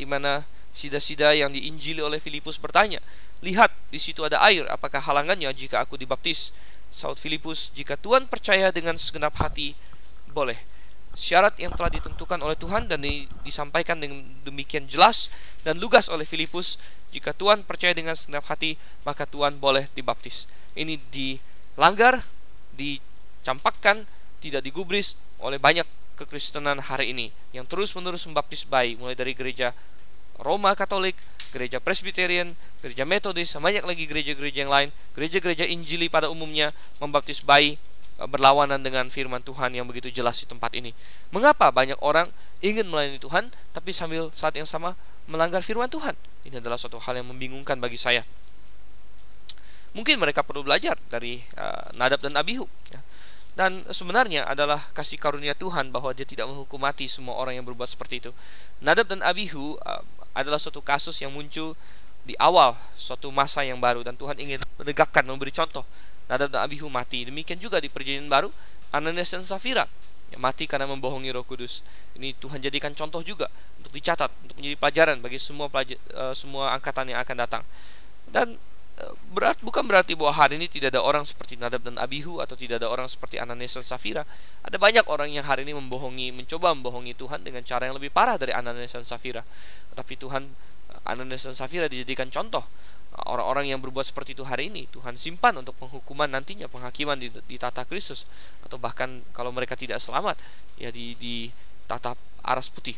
di mana sida-sida yang diinjili oleh Filipus bertanya lihat di situ ada air apakah halangannya jika aku dibaptis? Saud Filipus jika Tuhan percaya dengan segenap hati boleh syarat yang telah ditentukan oleh Tuhan dan di, disampaikan dengan demikian jelas dan lugas oleh Filipus jika Tuhan percaya dengan segenap hati maka Tuhan boleh dibaptis. Ini dilanggar dicampakkan tidak digubris oleh banyak kekristenan hari ini yang terus menerus membaptis bayi mulai dari gereja Roma Katolik, gereja Presbyterian, gereja Metodis, banyak lagi gereja-gereja yang lain, gereja-gereja Injili pada umumnya membaptis bayi berlawanan dengan firman Tuhan yang begitu jelas di tempat ini. Mengapa banyak orang ingin melayani Tuhan tapi sambil saat yang sama melanggar firman Tuhan? Ini adalah suatu hal yang membingungkan bagi saya. Mungkin mereka perlu belajar dari uh, Nadab dan Abihu. Ya. dan sebenarnya adalah kasih karunia Tuhan bahwa dia tidak menghukum mati semua orang yang berbuat seperti itu. Nadab dan Abihu uh, adalah suatu kasus yang muncul di awal suatu masa yang baru dan Tuhan ingin menegakkan memberi contoh. Nadab dan Abihu mati. Demikian juga di perjanjian baru Ananias dan Safira yang mati karena membohongi Roh Kudus. Ini Tuhan jadikan contoh juga untuk dicatat, untuk menjadi pelajaran bagi semua pelajar, uh, semua angkatan yang akan datang. Dan berat bukan berarti bahwa hari ini tidak ada orang seperti Nadab dan Abihu atau tidak ada orang seperti Ananias dan Safira. Ada banyak orang yang hari ini membohongi, mencoba membohongi Tuhan dengan cara yang lebih parah dari Ananias dan Safira. Tapi Tuhan Ananias dan Safira dijadikan contoh orang-orang yang berbuat seperti itu hari ini Tuhan simpan untuk penghukuman nantinya penghakiman di, di tata Kristus atau bahkan kalau mereka tidak selamat ya di di tata aras putih.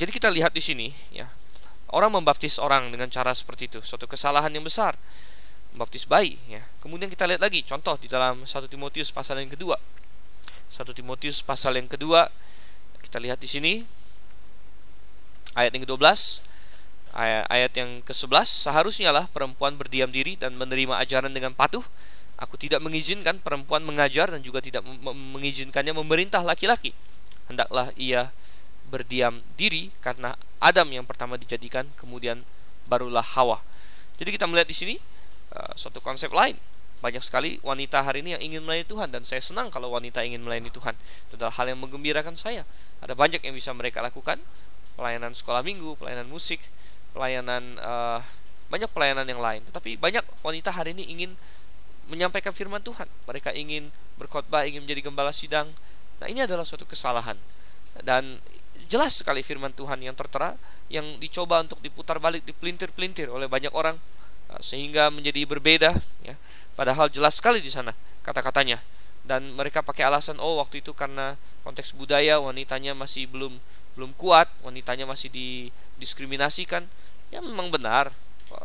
Jadi kita lihat di sini ya Orang membaptis orang dengan cara seperti itu, suatu kesalahan yang besar. Membaptis bayi, ya. Kemudian kita lihat lagi contoh di dalam 1 Timotius pasal yang kedua. 1 Timotius pasal yang kedua, kita lihat di sini ayat yang ke-12 ayat, ayat yang ke-11 seharusnya lah perempuan berdiam diri dan menerima ajaran dengan patuh aku tidak mengizinkan perempuan mengajar dan juga tidak mengizinkannya memerintah laki-laki hendaklah ia berdiam diri karena Adam yang pertama dijadikan, kemudian barulah Hawa. Jadi kita melihat di sini uh, suatu konsep lain. Banyak sekali wanita hari ini yang ingin melayani Tuhan dan saya senang kalau wanita ingin melayani Tuhan. Itu adalah hal yang menggembirakan saya. Ada banyak yang bisa mereka lakukan, pelayanan sekolah minggu, pelayanan musik, pelayanan uh, banyak pelayanan yang lain. Tetapi banyak wanita hari ini ingin menyampaikan firman Tuhan. Mereka ingin berkhotbah, ingin menjadi gembala sidang. Nah, ini adalah suatu kesalahan. Dan jelas sekali firman Tuhan yang tertera yang dicoba untuk diputar balik dipelintir-pelintir oleh banyak orang uh, sehingga menjadi berbeda ya padahal jelas sekali di sana kata-katanya dan mereka pakai alasan oh waktu itu karena konteks budaya wanitanya masih belum belum kuat wanitanya masih didiskriminasikan ya memang benar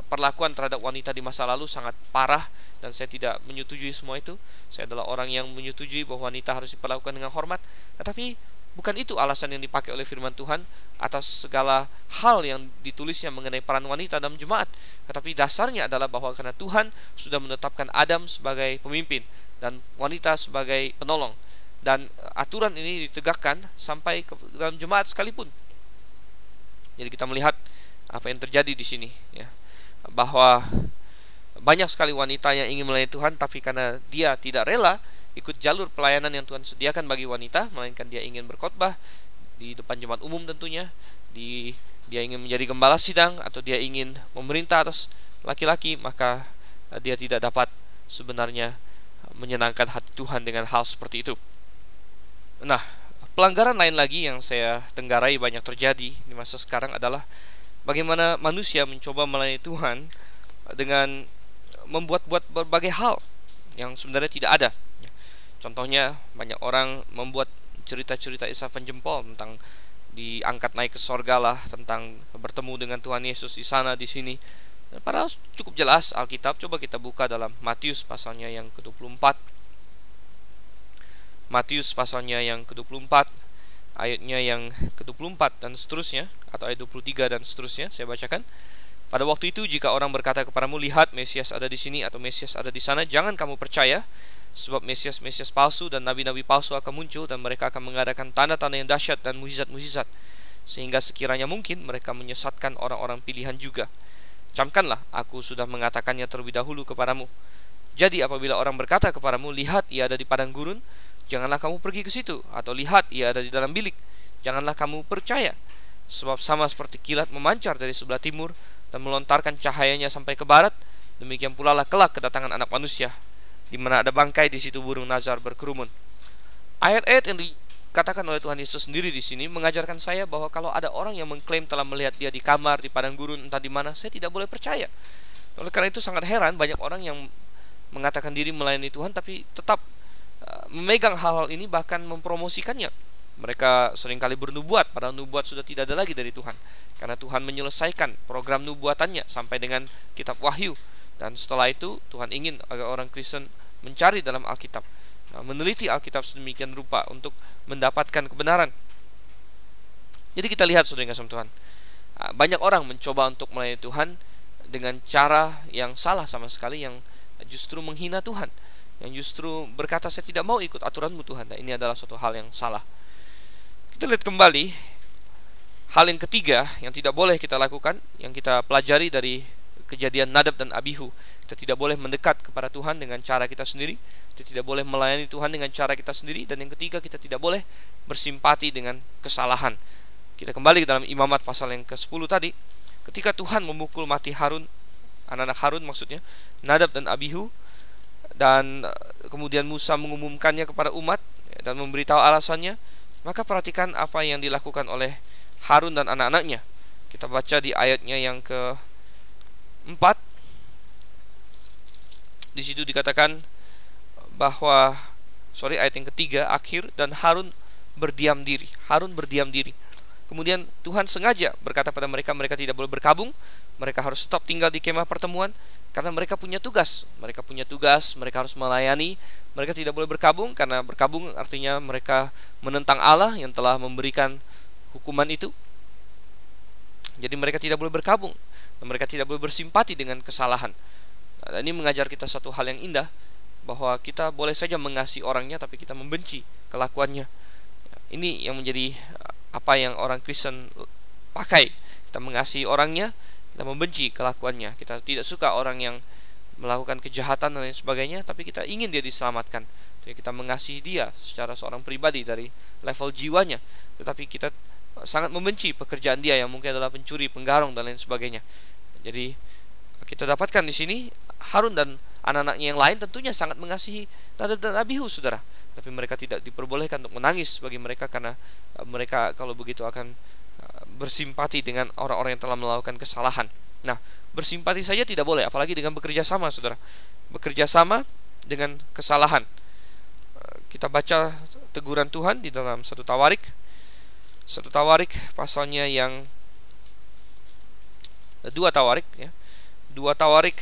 perlakuan terhadap wanita di masa lalu sangat parah dan saya tidak menyetujui semua itu saya adalah orang yang menyetujui bahwa wanita harus diperlakukan dengan hormat tetapi Bukan itu alasan yang dipakai oleh firman Tuhan atas segala hal yang ditulisnya mengenai peran wanita dalam jemaat. Tetapi dasarnya adalah bahwa karena Tuhan sudah menetapkan Adam sebagai pemimpin dan wanita sebagai penolong. Dan aturan ini ditegakkan sampai ke dalam jemaat sekalipun. Jadi kita melihat apa yang terjadi di sini ya. Bahwa banyak sekali wanita yang ingin melayani Tuhan tapi karena dia tidak rela ikut jalur pelayanan yang Tuhan sediakan bagi wanita, melainkan dia ingin berkhotbah di depan jemaat umum tentunya, di dia ingin menjadi gembala sidang atau dia ingin memerintah atas laki-laki, maka eh, dia tidak dapat sebenarnya menyenangkan hati Tuhan dengan hal seperti itu. Nah, pelanggaran lain lagi yang saya tenggarai banyak terjadi di masa sekarang adalah bagaimana manusia mencoba melayani Tuhan dengan membuat-buat berbagai hal yang sebenarnya tidak ada Contohnya banyak orang membuat cerita-cerita isapan jempol tentang diangkat naik ke sorga lah tentang bertemu dengan Tuhan Yesus di sana di sini. Padahal cukup jelas Alkitab. Coba kita buka dalam Matius pasalnya yang ke-24. Matius pasalnya yang ke-24 ayatnya yang ke-24 dan seterusnya atau ayat 23 dan seterusnya saya bacakan. Pada waktu itu jika orang berkata kepadamu lihat Mesias ada di sini atau Mesias ada di sana jangan kamu percaya Sebab Mesias-Mesias palsu dan Nabi-Nabi palsu akan muncul dan mereka akan mengadakan tanda-tanda yang dahsyat dan mujizat-mujizat sehingga sekiranya mungkin mereka menyesatkan orang-orang pilihan juga. Camkanlah, aku sudah mengatakannya terlebih dahulu kepadamu. Jadi apabila orang berkata kepadamu, lihat ia ada di padang gurun, janganlah kamu pergi ke situ, atau lihat ia ada di dalam bilik, janganlah kamu percaya. Sebab sama seperti kilat memancar dari sebelah timur dan melontarkan cahayanya sampai ke barat, demikian pula lah kelak kedatangan anak manusia di mana ada bangkai di situ burung nazar berkerumun. Ayat-ayat yang dikatakan oleh Tuhan Yesus sendiri di sini mengajarkan saya bahwa kalau ada orang yang mengklaim telah melihat dia di kamar, di padang gurun, entah di mana, saya tidak boleh percaya. Oleh karena itu sangat heran banyak orang yang mengatakan diri melayani Tuhan tapi tetap memegang hal-hal ini bahkan mempromosikannya. Mereka sering kali bernubuat padahal nubuat sudah tidak ada lagi dari Tuhan. Karena Tuhan menyelesaikan program nubuatannya sampai dengan kitab Wahyu dan setelah itu Tuhan ingin agar orang Kristen mencari dalam Alkitab, nah, meneliti Alkitab sedemikian rupa untuk mendapatkan kebenaran. Jadi kita lihat saudara kasih Tuhan, ah, banyak orang mencoba untuk melayani Tuhan dengan cara yang salah sama sekali yang justru menghina Tuhan. Yang justru berkata saya tidak mau ikut aturanmu Tuhan. Nah, ini adalah suatu hal yang salah. Kita lihat kembali hal yang ketiga yang tidak boleh kita lakukan, yang kita pelajari dari kejadian Nadab dan Abihu. Kita tidak boleh mendekat kepada Tuhan dengan cara kita sendiri. Kita tidak boleh melayani Tuhan dengan cara kita sendiri. Dan yang ketiga, kita tidak boleh bersimpati dengan kesalahan. Kita kembali ke dalam imamat pasal yang ke-10 tadi. Ketika Tuhan memukul mati Harun, anak-anak Harun maksudnya, Nadab dan Abihu, dan eh, kemudian Musa mengumumkannya kepada umat dan memberitahu alasannya, maka perhatikan apa yang dilakukan oleh Harun dan anak-anaknya. Kita baca di ayatnya yang ke 4 di situ dikatakan bahwa sorry ayat yang ketiga akhir dan Harun berdiam diri. Harun berdiam diri. Kemudian Tuhan sengaja berkata pada mereka mereka tidak boleh berkabung, mereka harus stop tinggal di kemah pertemuan karena mereka punya tugas. Mereka punya tugas, mereka harus melayani. Mereka tidak boleh berkabung karena berkabung artinya mereka menentang Allah yang telah memberikan hukuman itu. Jadi mereka tidak boleh berkabung dan mereka tidak boleh bersimpati dengan kesalahan. Nah, ini mengajar kita satu hal yang indah bahwa kita boleh saja mengasihi orangnya tapi kita membenci kelakuannya. Ini yang menjadi apa yang orang Kristen pakai. Kita mengasihi orangnya, kita membenci kelakuannya. Kita tidak suka orang yang melakukan kejahatan dan lain sebagainya, tapi kita ingin dia diselamatkan. Jadi kita mengasihi dia secara seorang pribadi dari level jiwanya, tetapi kita sangat membenci pekerjaan dia yang mungkin adalah pencuri, penggarong dan lain sebagainya. Jadi kita dapatkan di sini Harun dan anak-anaknya yang lain tentunya sangat mengasihi Nadab dan Abihu, saudara. Tapi mereka tidak diperbolehkan untuk menangis bagi mereka karena uh, mereka kalau begitu akan bersimpati dengan orang-orang yang telah melakukan kesalahan. Nah, bersimpati saja tidak boleh, apalagi dengan bekerja sama, saudara. Bekerja sama dengan kesalahan. Uh, kita baca teguran Tuhan di dalam satu Tawarik satu tawarik pasalnya yang dua tawarik ya dua tawarik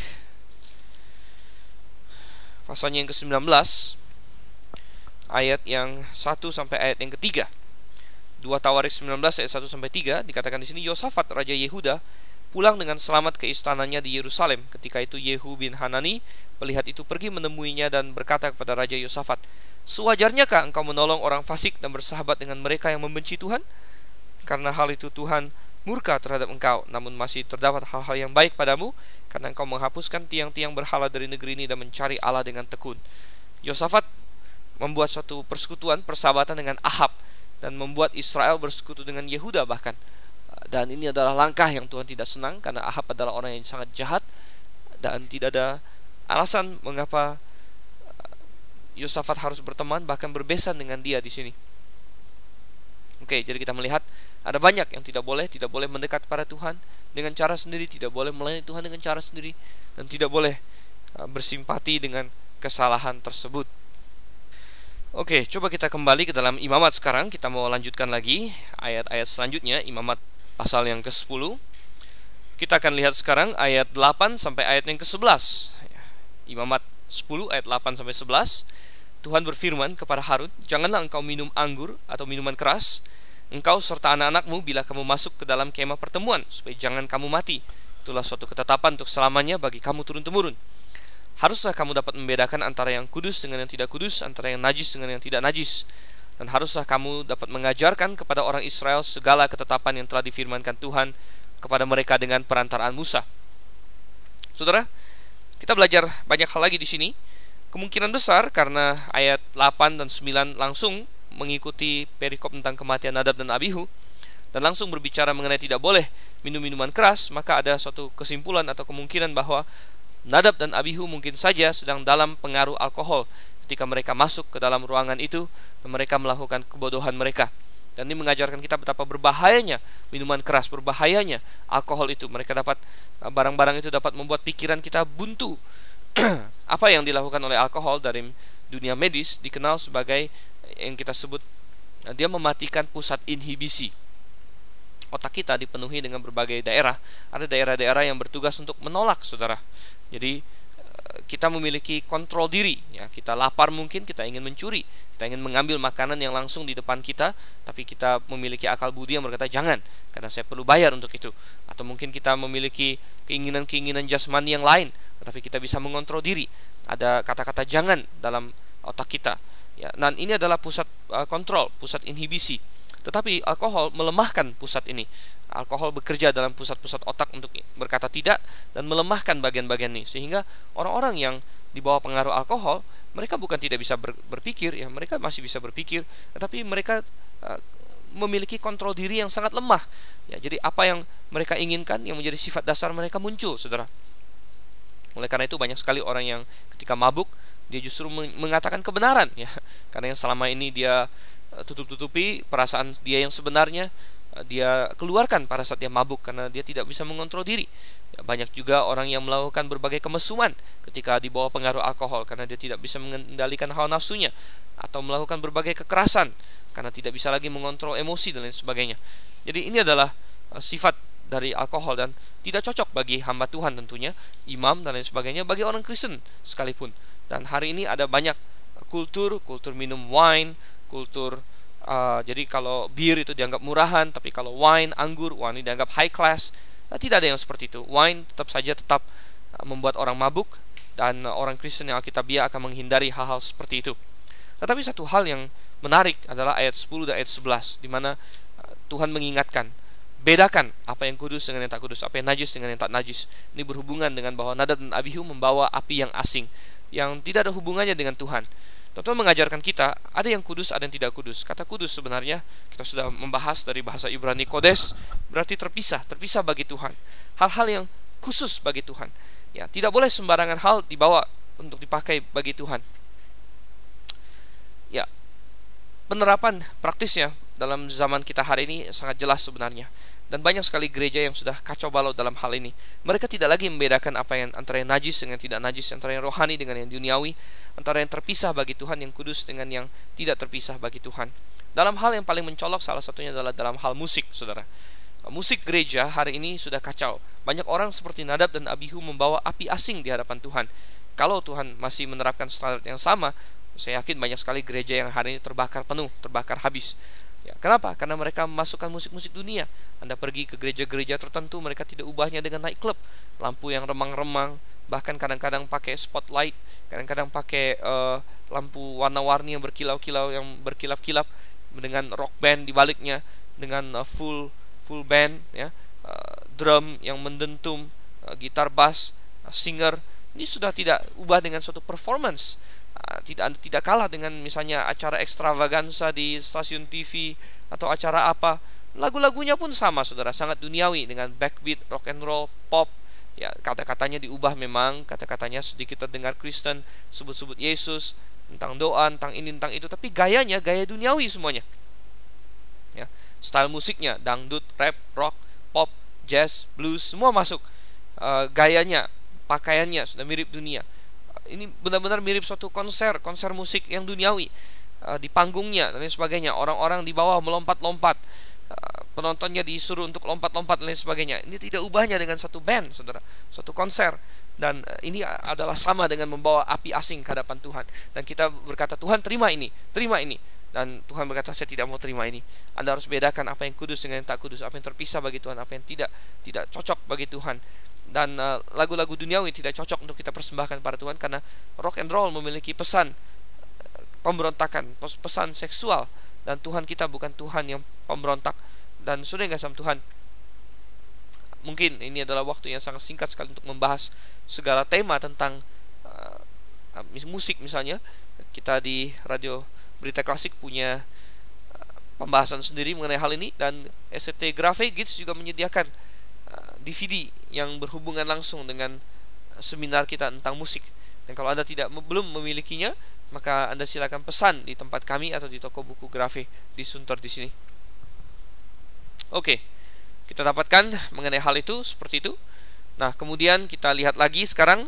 pasalnya yang ke-19 ayat yang 1 sampai ayat yang ketiga dua tawarik 19 ayat 1 sampai 3 dikatakan di sini Yosafat raja Yehuda pulang dengan selamat ke istananya di Yerusalem ketika itu Yehu bin Hanani melihat itu pergi menemuinya dan berkata kepada raja Yosafat Sewajarnyakah engkau menolong orang fasik dan bersahabat dengan mereka yang membenci Tuhan? Karena hal itu Tuhan murka terhadap engkau, namun masih terdapat hal-hal yang baik padamu, karena engkau menghapuskan tiang-tiang berhala dari negeri ini dan mencari Allah dengan tekun. Yosafat membuat suatu persekutuan, persahabatan dengan Ahab, dan membuat Israel bersekutu dengan Yehuda bahkan. Dan ini adalah langkah yang Tuhan tidak senang, karena Ahab adalah orang yang sangat jahat, dan tidak ada alasan mengapa Yosafat harus berteman bahkan berbesan dengan dia di sini. Oke, jadi kita melihat ada banyak yang tidak boleh, tidak boleh mendekat pada Tuhan dengan cara sendiri, tidak boleh melayani Tuhan dengan cara sendiri dan tidak boleh uh, bersimpati dengan kesalahan tersebut. Oke, coba kita kembali ke dalam Imamat sekarang. Kita mau lanjutkan lagi ayat-ayat selanjutnya, Imamat pasal yang ke-10. Kita akan lihat sekarang ayat 8 sampai ayat yang ke-11. Imamat 10 ayat 8 sampai 11 Tuhan berfirman kepada Harun, "Janganlah engkau minum anggur atau minuman keras, engkau serta anak-anakmu bila kamu masuk ke dalam kemah pertemuan, supaya jangan kamu mati. Itulah suatu ketetapan untuk selamanya bagi kamu turun-temurun. Haruslah kamu dapat membedakan antara yang kudus dengan yang tidak kudus, antara yang najis dengan yang tidak najis. Dan haruslah kamu dapat mengajarkan kepada orang Israel segala ketetapan yang telah difirmankan Tuhan kepada mereka dengan perantaraan Musa." Saudara, kita belajar banyak hal lagi di sini Kemungkinan besar karena ayat 8 dan 9 langsung mengikuti perikop tentang kematian Nadab dan Abihu dan langsung berbicara mengenai tidak boleh minum minuman keras, maka ada suatu kesimpulan atau kemungkinan bahwa Nadab dan Abihu mungkin saja sedang dalam pengaruh alkohol ketika mereka masuk ke dalam ruangan itu mereka melakukan kebodohan mereka. Dan ini mengajarkan kita betapa berbahayanya minuman keras, berbahayanya alkohol itu. Mereka dapat barang-barang itu dapat membuat pikiran kita buntu apa yang dilakukan oleh alkohol dari dunia medis dikenal sebagai yang kita sebut dia mematikan pusat inhibisi. Kita dipenuhi dengan berbagai daerah. Ada daerah-daerah yang bertugas untuk menolak, saudara. Jadi eh, kita memiliki kontrol diri. Ya, kita lapar mungkin kita ingin mencuri, kita ingin mengambil makanan yang langsung di depan kita, tapi kita memiliki akal budi yang berkata jangan, karena saya perlu bayar untuk itu. Atau mungkin kita memiliki keinginan-keinginan jasmani yang lain, tetapi kita bisa mengontrol diri. ada kata-kata jangan dalam otak kita. Ya, dan ini adalah pusat uh, kontrol, pusat inhibisi. Tetapi alkohol melemahkan pusat ini. Alkohol bekerja dalam pusat-pusat otak untuk berkata tidak dan melemahkan bagian-bagian ini. Sehingga orang-orang yang di bawah pengaruh alkohol mereka bukan tidak bisa ber, berpikir ya mereka masih bisa berpikir tetapi mereka uh, memiliki kontrol diri yang sangat lemah. Ya jadi apa yang mereka inginkan yang menjadi sifat dasar mereka muncul saudara. Oleh karena itu banyak sekali orang yang ketika mabuk dia justru mengatakan kebenaran ya. Karena yang selama ini dia tutup-tutupi perasaan dia yang sebenarnya. Eh, dia keluarkan pada saat dia mabuk karena dia tidak bisa mengontrol diri. Ya, banyak juga orang yang melakukan berbagai kemesuman ketika di bawah pengaruh alkohol karena dia tidak bisa mengendalikan hawa nafsunya atau melakukan berbagai kekerasan karena tidak bisa lagi mengontrol emosi dan lain sebagainya. Jadi ini adalah uh, sifat dari alkohol dan tidak cocok bagi hamba Tuhan tentunya, imam dan lain sebagainya bagi orang Kristen sekalipun. Dan hari ini ada banyak kultur, kultur minum wine, kultur uh, jadi kalau bir itu dianggap murahan, tapi kalau wine, anggur, wine dianggap high class. Nah, tidak ada yang seperti itu. Wine tetap saja tetap uh, membuat orang mabuk dan uh, orang Kristen yang Alkitabiah akan menghindari hal-hal seperti itu. Tetapi satu hal yang menarik adalah ayat 10 dan ayat 11 di mana uh, Tuhan mengingatkan Bedakan apa yang kudus dengan yang tak kudus, apa yang najis dengan yang tak najis. Ini berhubungan dengan bahwa Nadab dan Abihu membawa api yang asing, yang tidak ada hubungannya dengan Tuhan. Tuhan mengajarkan kita, ada yang kudus, ada yang tidak kudus. Kata kudus sebenarnya, kita sudah membahas dari bahasa Ibrani Kodes, berarti terpisah, terpisah bagi Tuhan. Hal-hal yang khusus bagi Tuhan. Ya, tidak boleh sembarangan hal dibawa untuk dipakai bagi Tuhan. Ya, penerapan praktisnya dalam zaman kita hari ini sangat jelas sebenarnya dan banyak sekali gereja yang sudah kacau balau dalam hal ini. Mereka tidak lagi membedakan apa yang antara yang najis dengan tidak najis, antara yang rohani dengan yang duniawi, antara yang terpisah bagi Tuhan yang kudus dengan yang tidak terpisah bagi Tuhan. Dalam hal yang paling mencolok salah satunya adalah dalam hal musik, Saudara. Musik gereja hari ini sudah kacau. Banyak orang seperti Nadab dan Abihu membawa api asing di hadapan Tuhan. Kalau Tuhan masih menerapkan standar yang sama, saya yakin banyak sekali gereja yang hari ini terbakar penuh, terbakar habis. Ya, kenapa? Karena mereka memasukkan musik-musik dunia. Anda pergi ke gereja-gereja tertentu, mereka tidak ubahnya dengan night club, lampu yang remang-remang, bahkan kadang-kadang pakai spotlight, kadang-kadang pakai uh, lampu warna-warni yang berkilau-kilau, yang berkilap-kilap dengan rock band di baliknya, dengan uh, full full band, ya, uh, drum yang mendentum, uh, gitar bass, uh, singer. Ini sudah tidak ubah dengan suatu performance tidak tidak kalah dengan misalnya acara ekstravaganza di stasiun TV atau acara apa. Lagu-lagunya pun sama saudara sangat duniawi dengan backbeat rock and roll pop. Ya kata-katanya diubah memang kata-katanya sedikit terdengar Kristen sebut-sebut Yesus tentang doa tentang ini tentang itu tapi gayanya gaya duniawi semuanya. Ya style musiknya dangdut rap rock pop jazz blues semua masuk. Uh, gayanya pakaiannya sudah mirip dunia ini benar-benar mirip suatu konser konser musik yang duniawi uh, di panggungnya dan lain sebagainya. Orang-orang di bawah melompat-lompat uh, penontonnya disuruh untuk lompat-lompat dan lain sebagainya. Ini tidak ubahnya dengan satu band saudara suatu konser. Dan uh, ini adalah sama dengan membawa api asing ke hadapan Tuhan. Dan kita berkata Tuhan terima ini terima ini. Dan Tuhan berkata saya tidak mau terima ini. Anda harus bedakan apa yang kudus dengan yang tak kudus apa yang terpisah bagi Tuhan apa yang tidak tidak cocok bagi Tuhan dan uh, lagu-lagu duniawi tidak cocok untuk kita persembahkan pada Tuhan karena rock and roll memiliki pesan uh, pemberontakan, pesan seksual. Dan Tuhan kita bukan Tuhan yang pemberontak. Dan sudah nggak sama Tuhan? Mungkin ini adalah waktu yang sangat singkat sekali untuk membahas segala tema tentang uh, musik misalnya. Kita di radio berita klasik punya uh, pembahasan sendiri mengenai hal ini. Dan SCT Graphics juga menyediakan DVD yang berhubungan langsung dengan seminar kita tentang musik. Dan kalau Anda tidak belum memilikinya, maka Anda silakan pesan di tempat kami atau di toko buku grafik di Sunter di sini. Oke. Kita dapatkan mengenai hal itu seperti itu. Nah, kemudian kita lihat lagi sekarang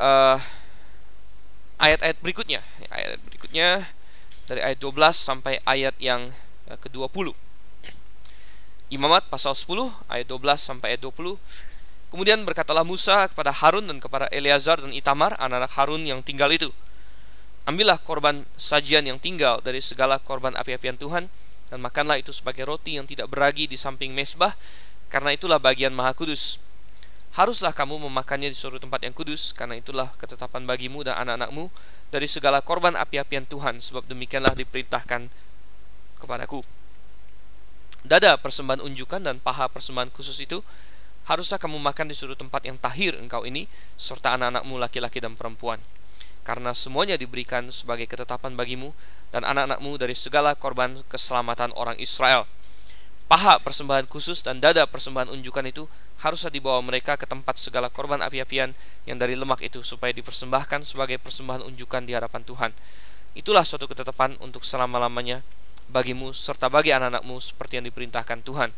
uh, ayat-ayat berikutnya. Ayat berikutnya dari ayat 12 sampai ayat yang eh, ke-20. Imamat pasal 10 ayat 12 sampai ayat 20. Kemudian berkatalah Musa kepada Harun dan kepada Eleazar dan Itamar anak-anak Harun yang tinggal itu. Ambillah korban sajian yang tinggal dari segala korban api-apian Tuhan dan makanlah itu sebagai roti yang tidak beragi di samping mesbah karena itulah bagian maha kudus. haruslah kamu memakannya di suatu tempat yang kudus karena itulah ketetapan bagimu dan anak-anakmu dari segala korban api-apian Tuhan sebab demikianlah diperintahkan kepadaku dada persembahan unjukan dan paha persembahan khusus itu haruslah kamu makan di suatu tempat yang tahir engkau ini serta anak-anakmu laki-laki dan perempuan. Karena semuanya diberikan sebagai ketetapan bagimu dan anak-anakmu dari segala korban keselamatan orang Israel. Paha persembahan khusus dan dada persembahan unjukan itu haruslah dibawa mereka ke tempat segala korban api-apian yang dari lemak itu supaya dipersembahkan sebagai persembahan unjukan di hadapan Tuhan. Itulah suatu ketetapan untuk selama-lamanya bagimu serta bagi anak-anakmu seperti yang diperintahkan Tuhan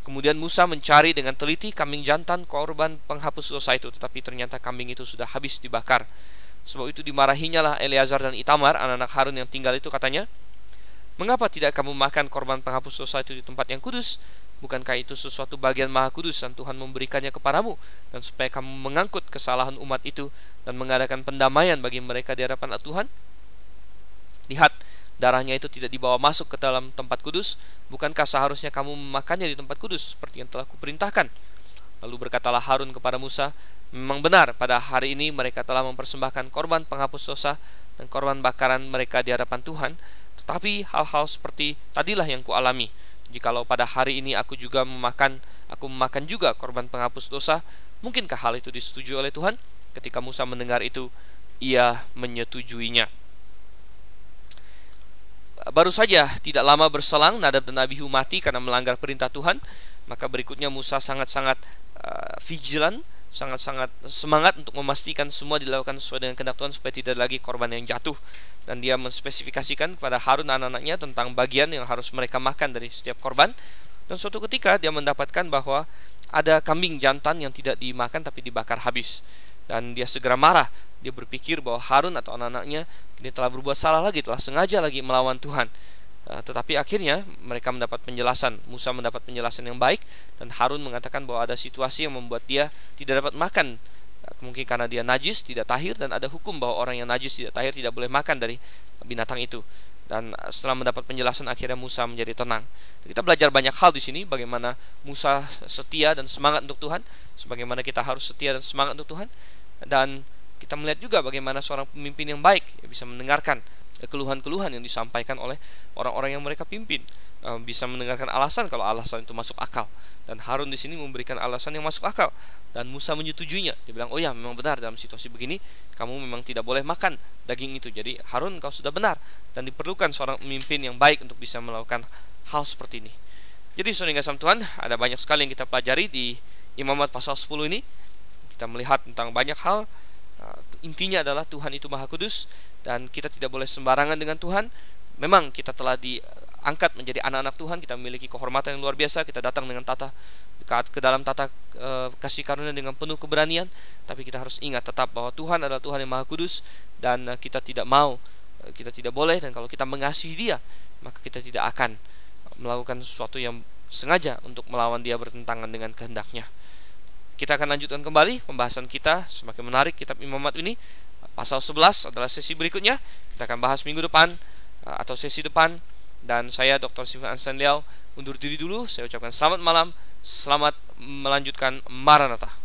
Kemudian Musa mencari dengan teliti kambing jantan korban penghapus dosa itu, tetapi ternyata kambing itu sudah habis dibakar. Sebab itu dimarahinya lah Eleazar dan Itamar, anak-anak Harun yang tinggal itu katanya, Mengapa tidak kamu makan korban penghapus dosa itu di tempat yang kudus? Bukankah itu sesuatu bagian maha kudus dan Tuhan memberikannya kepadamu dan supaya kamu mengangkut kesalahan umat itu dan mengadakan pendamaian bagi mereka di hadapan Tuhan? Lihat, darahnya itu tidak dibawa masuk ke dalam tempat kudus, bukankah seharusnya kamu memakannya di tempat kudus seperti yang telah kuperintahkan? Lalu berkatalah Harun kepada Musa, memang benar pada hari ini mereka telah mempersembahkan korban penghapus dosa dan korban bakaran mereka di hadapan Tuhan, tetapi hal-hal seperti tadilah yang kualami. Jikalau pada hari ini aku juga memakan, aku memakan juga korban penghapus dosa, mungkinkah hal itu disetujui oleh Tuhan? Ketika Musa mendengar itu, ia menyetujuinya. Baru saja tidak lama berselang Nadab dan Abihu mati karena melanggar perintah Tuhan, maka berikutnya Musa sangat-sangat uh, vigilant, sangat-sangat semangat untuk memastikan semua dilakukan sesuai dengan kehendak Tuhan supaya tidak lagi korban yang jatuh. Dan dia menspesifikasikan kepada Harun anak-anaknya tentang bagian yang harus mereka makan dari setiap korban. Dan suatu ketika dia mendapatkan bahwa ada kambing jantan yang tidak dimakan tapi dibakar habis. Dan dia segera marah. Dia berpikir bahwa Harun atau anak-anaknya ini telah berbuat salah lagi, telah sengaja lagi melawan Tuhan. Uh, tetapi akhirnya mereka mendapat penjelasan. Musa mendapat penjelasan yang baik dan Harun mengatakan bahwa ada situasi yang membuat dia tidak dapat makan. Uh, mungkin karena dia najis, tidak tahir dan ada hukum bahwa orang yang najis tidak tahir tidak boleh makan dari binatang itu. Dan setelah mendapat penjelasan akhirnya Musa menjadi tenang. Kita belajar banyak hal di sini bagaimana Musa setia dan semangat untuk Tuhan, sebagaimana kita harus setia dan semangat untuk Tuhan dan kita melihat juga bagaimana seorang pemimpin yang baik ya, bisa mendengarkan keluhan-keluhan yang disampaikan oleh orang-orang yang mereka pimpin. Eh, bisa mendengarkan alasan kalau alasan itu masuk akal. Dan Harun di sini memberikan alasan yang masuk akal. Dan Musa menyetujuinya. Dia bilang oh ya memang benar dalam situasi begini kamu memang tidak boleh makan daging itu. Jadi Harun kau sudah benar. Dan diperlukan seorang pemimpin yang baik untuk bisa melakukan hal seperti ini. Jadi saudara kasih Tuhan ada banyak sekali yang kita pelajari di Imamat pasal 10 ini. Kita melihat tentang banyak hal intinya adalah Tuhan itu maha kudus dan kita tidak boleh sembarangan dengan Tuhan. Memang kita telah diangkat menjadi anak-anak Tuhan kita memiliki kehormatan yang luar biasa kita datang dengan tata ke dalam tata uh, kasih karunia dengan penuh keberanian tapi kita harus ingat tetap bahwa Tuhan adalah Tuhan yang maha kudus dan uh, kita tidak mau kita tidak boleh dan kalau kita mengasihi dia maka kita tidak akan melakukan sesuatu yang sengaja untuk melawan dia bertentangan dengan kehendaknya kita akan lanjutkan kembali pembahasan kita semakin menarik kitab Imamat ini. Pasal 11 adalah sesi berikutnya. Kita akan bahas minggu depan uh, atau sesi depan dan saya Dr. Steven Ansan undur diri dulu. Saya ucapkan selamat malam, selamat melanjutkan Maranatha.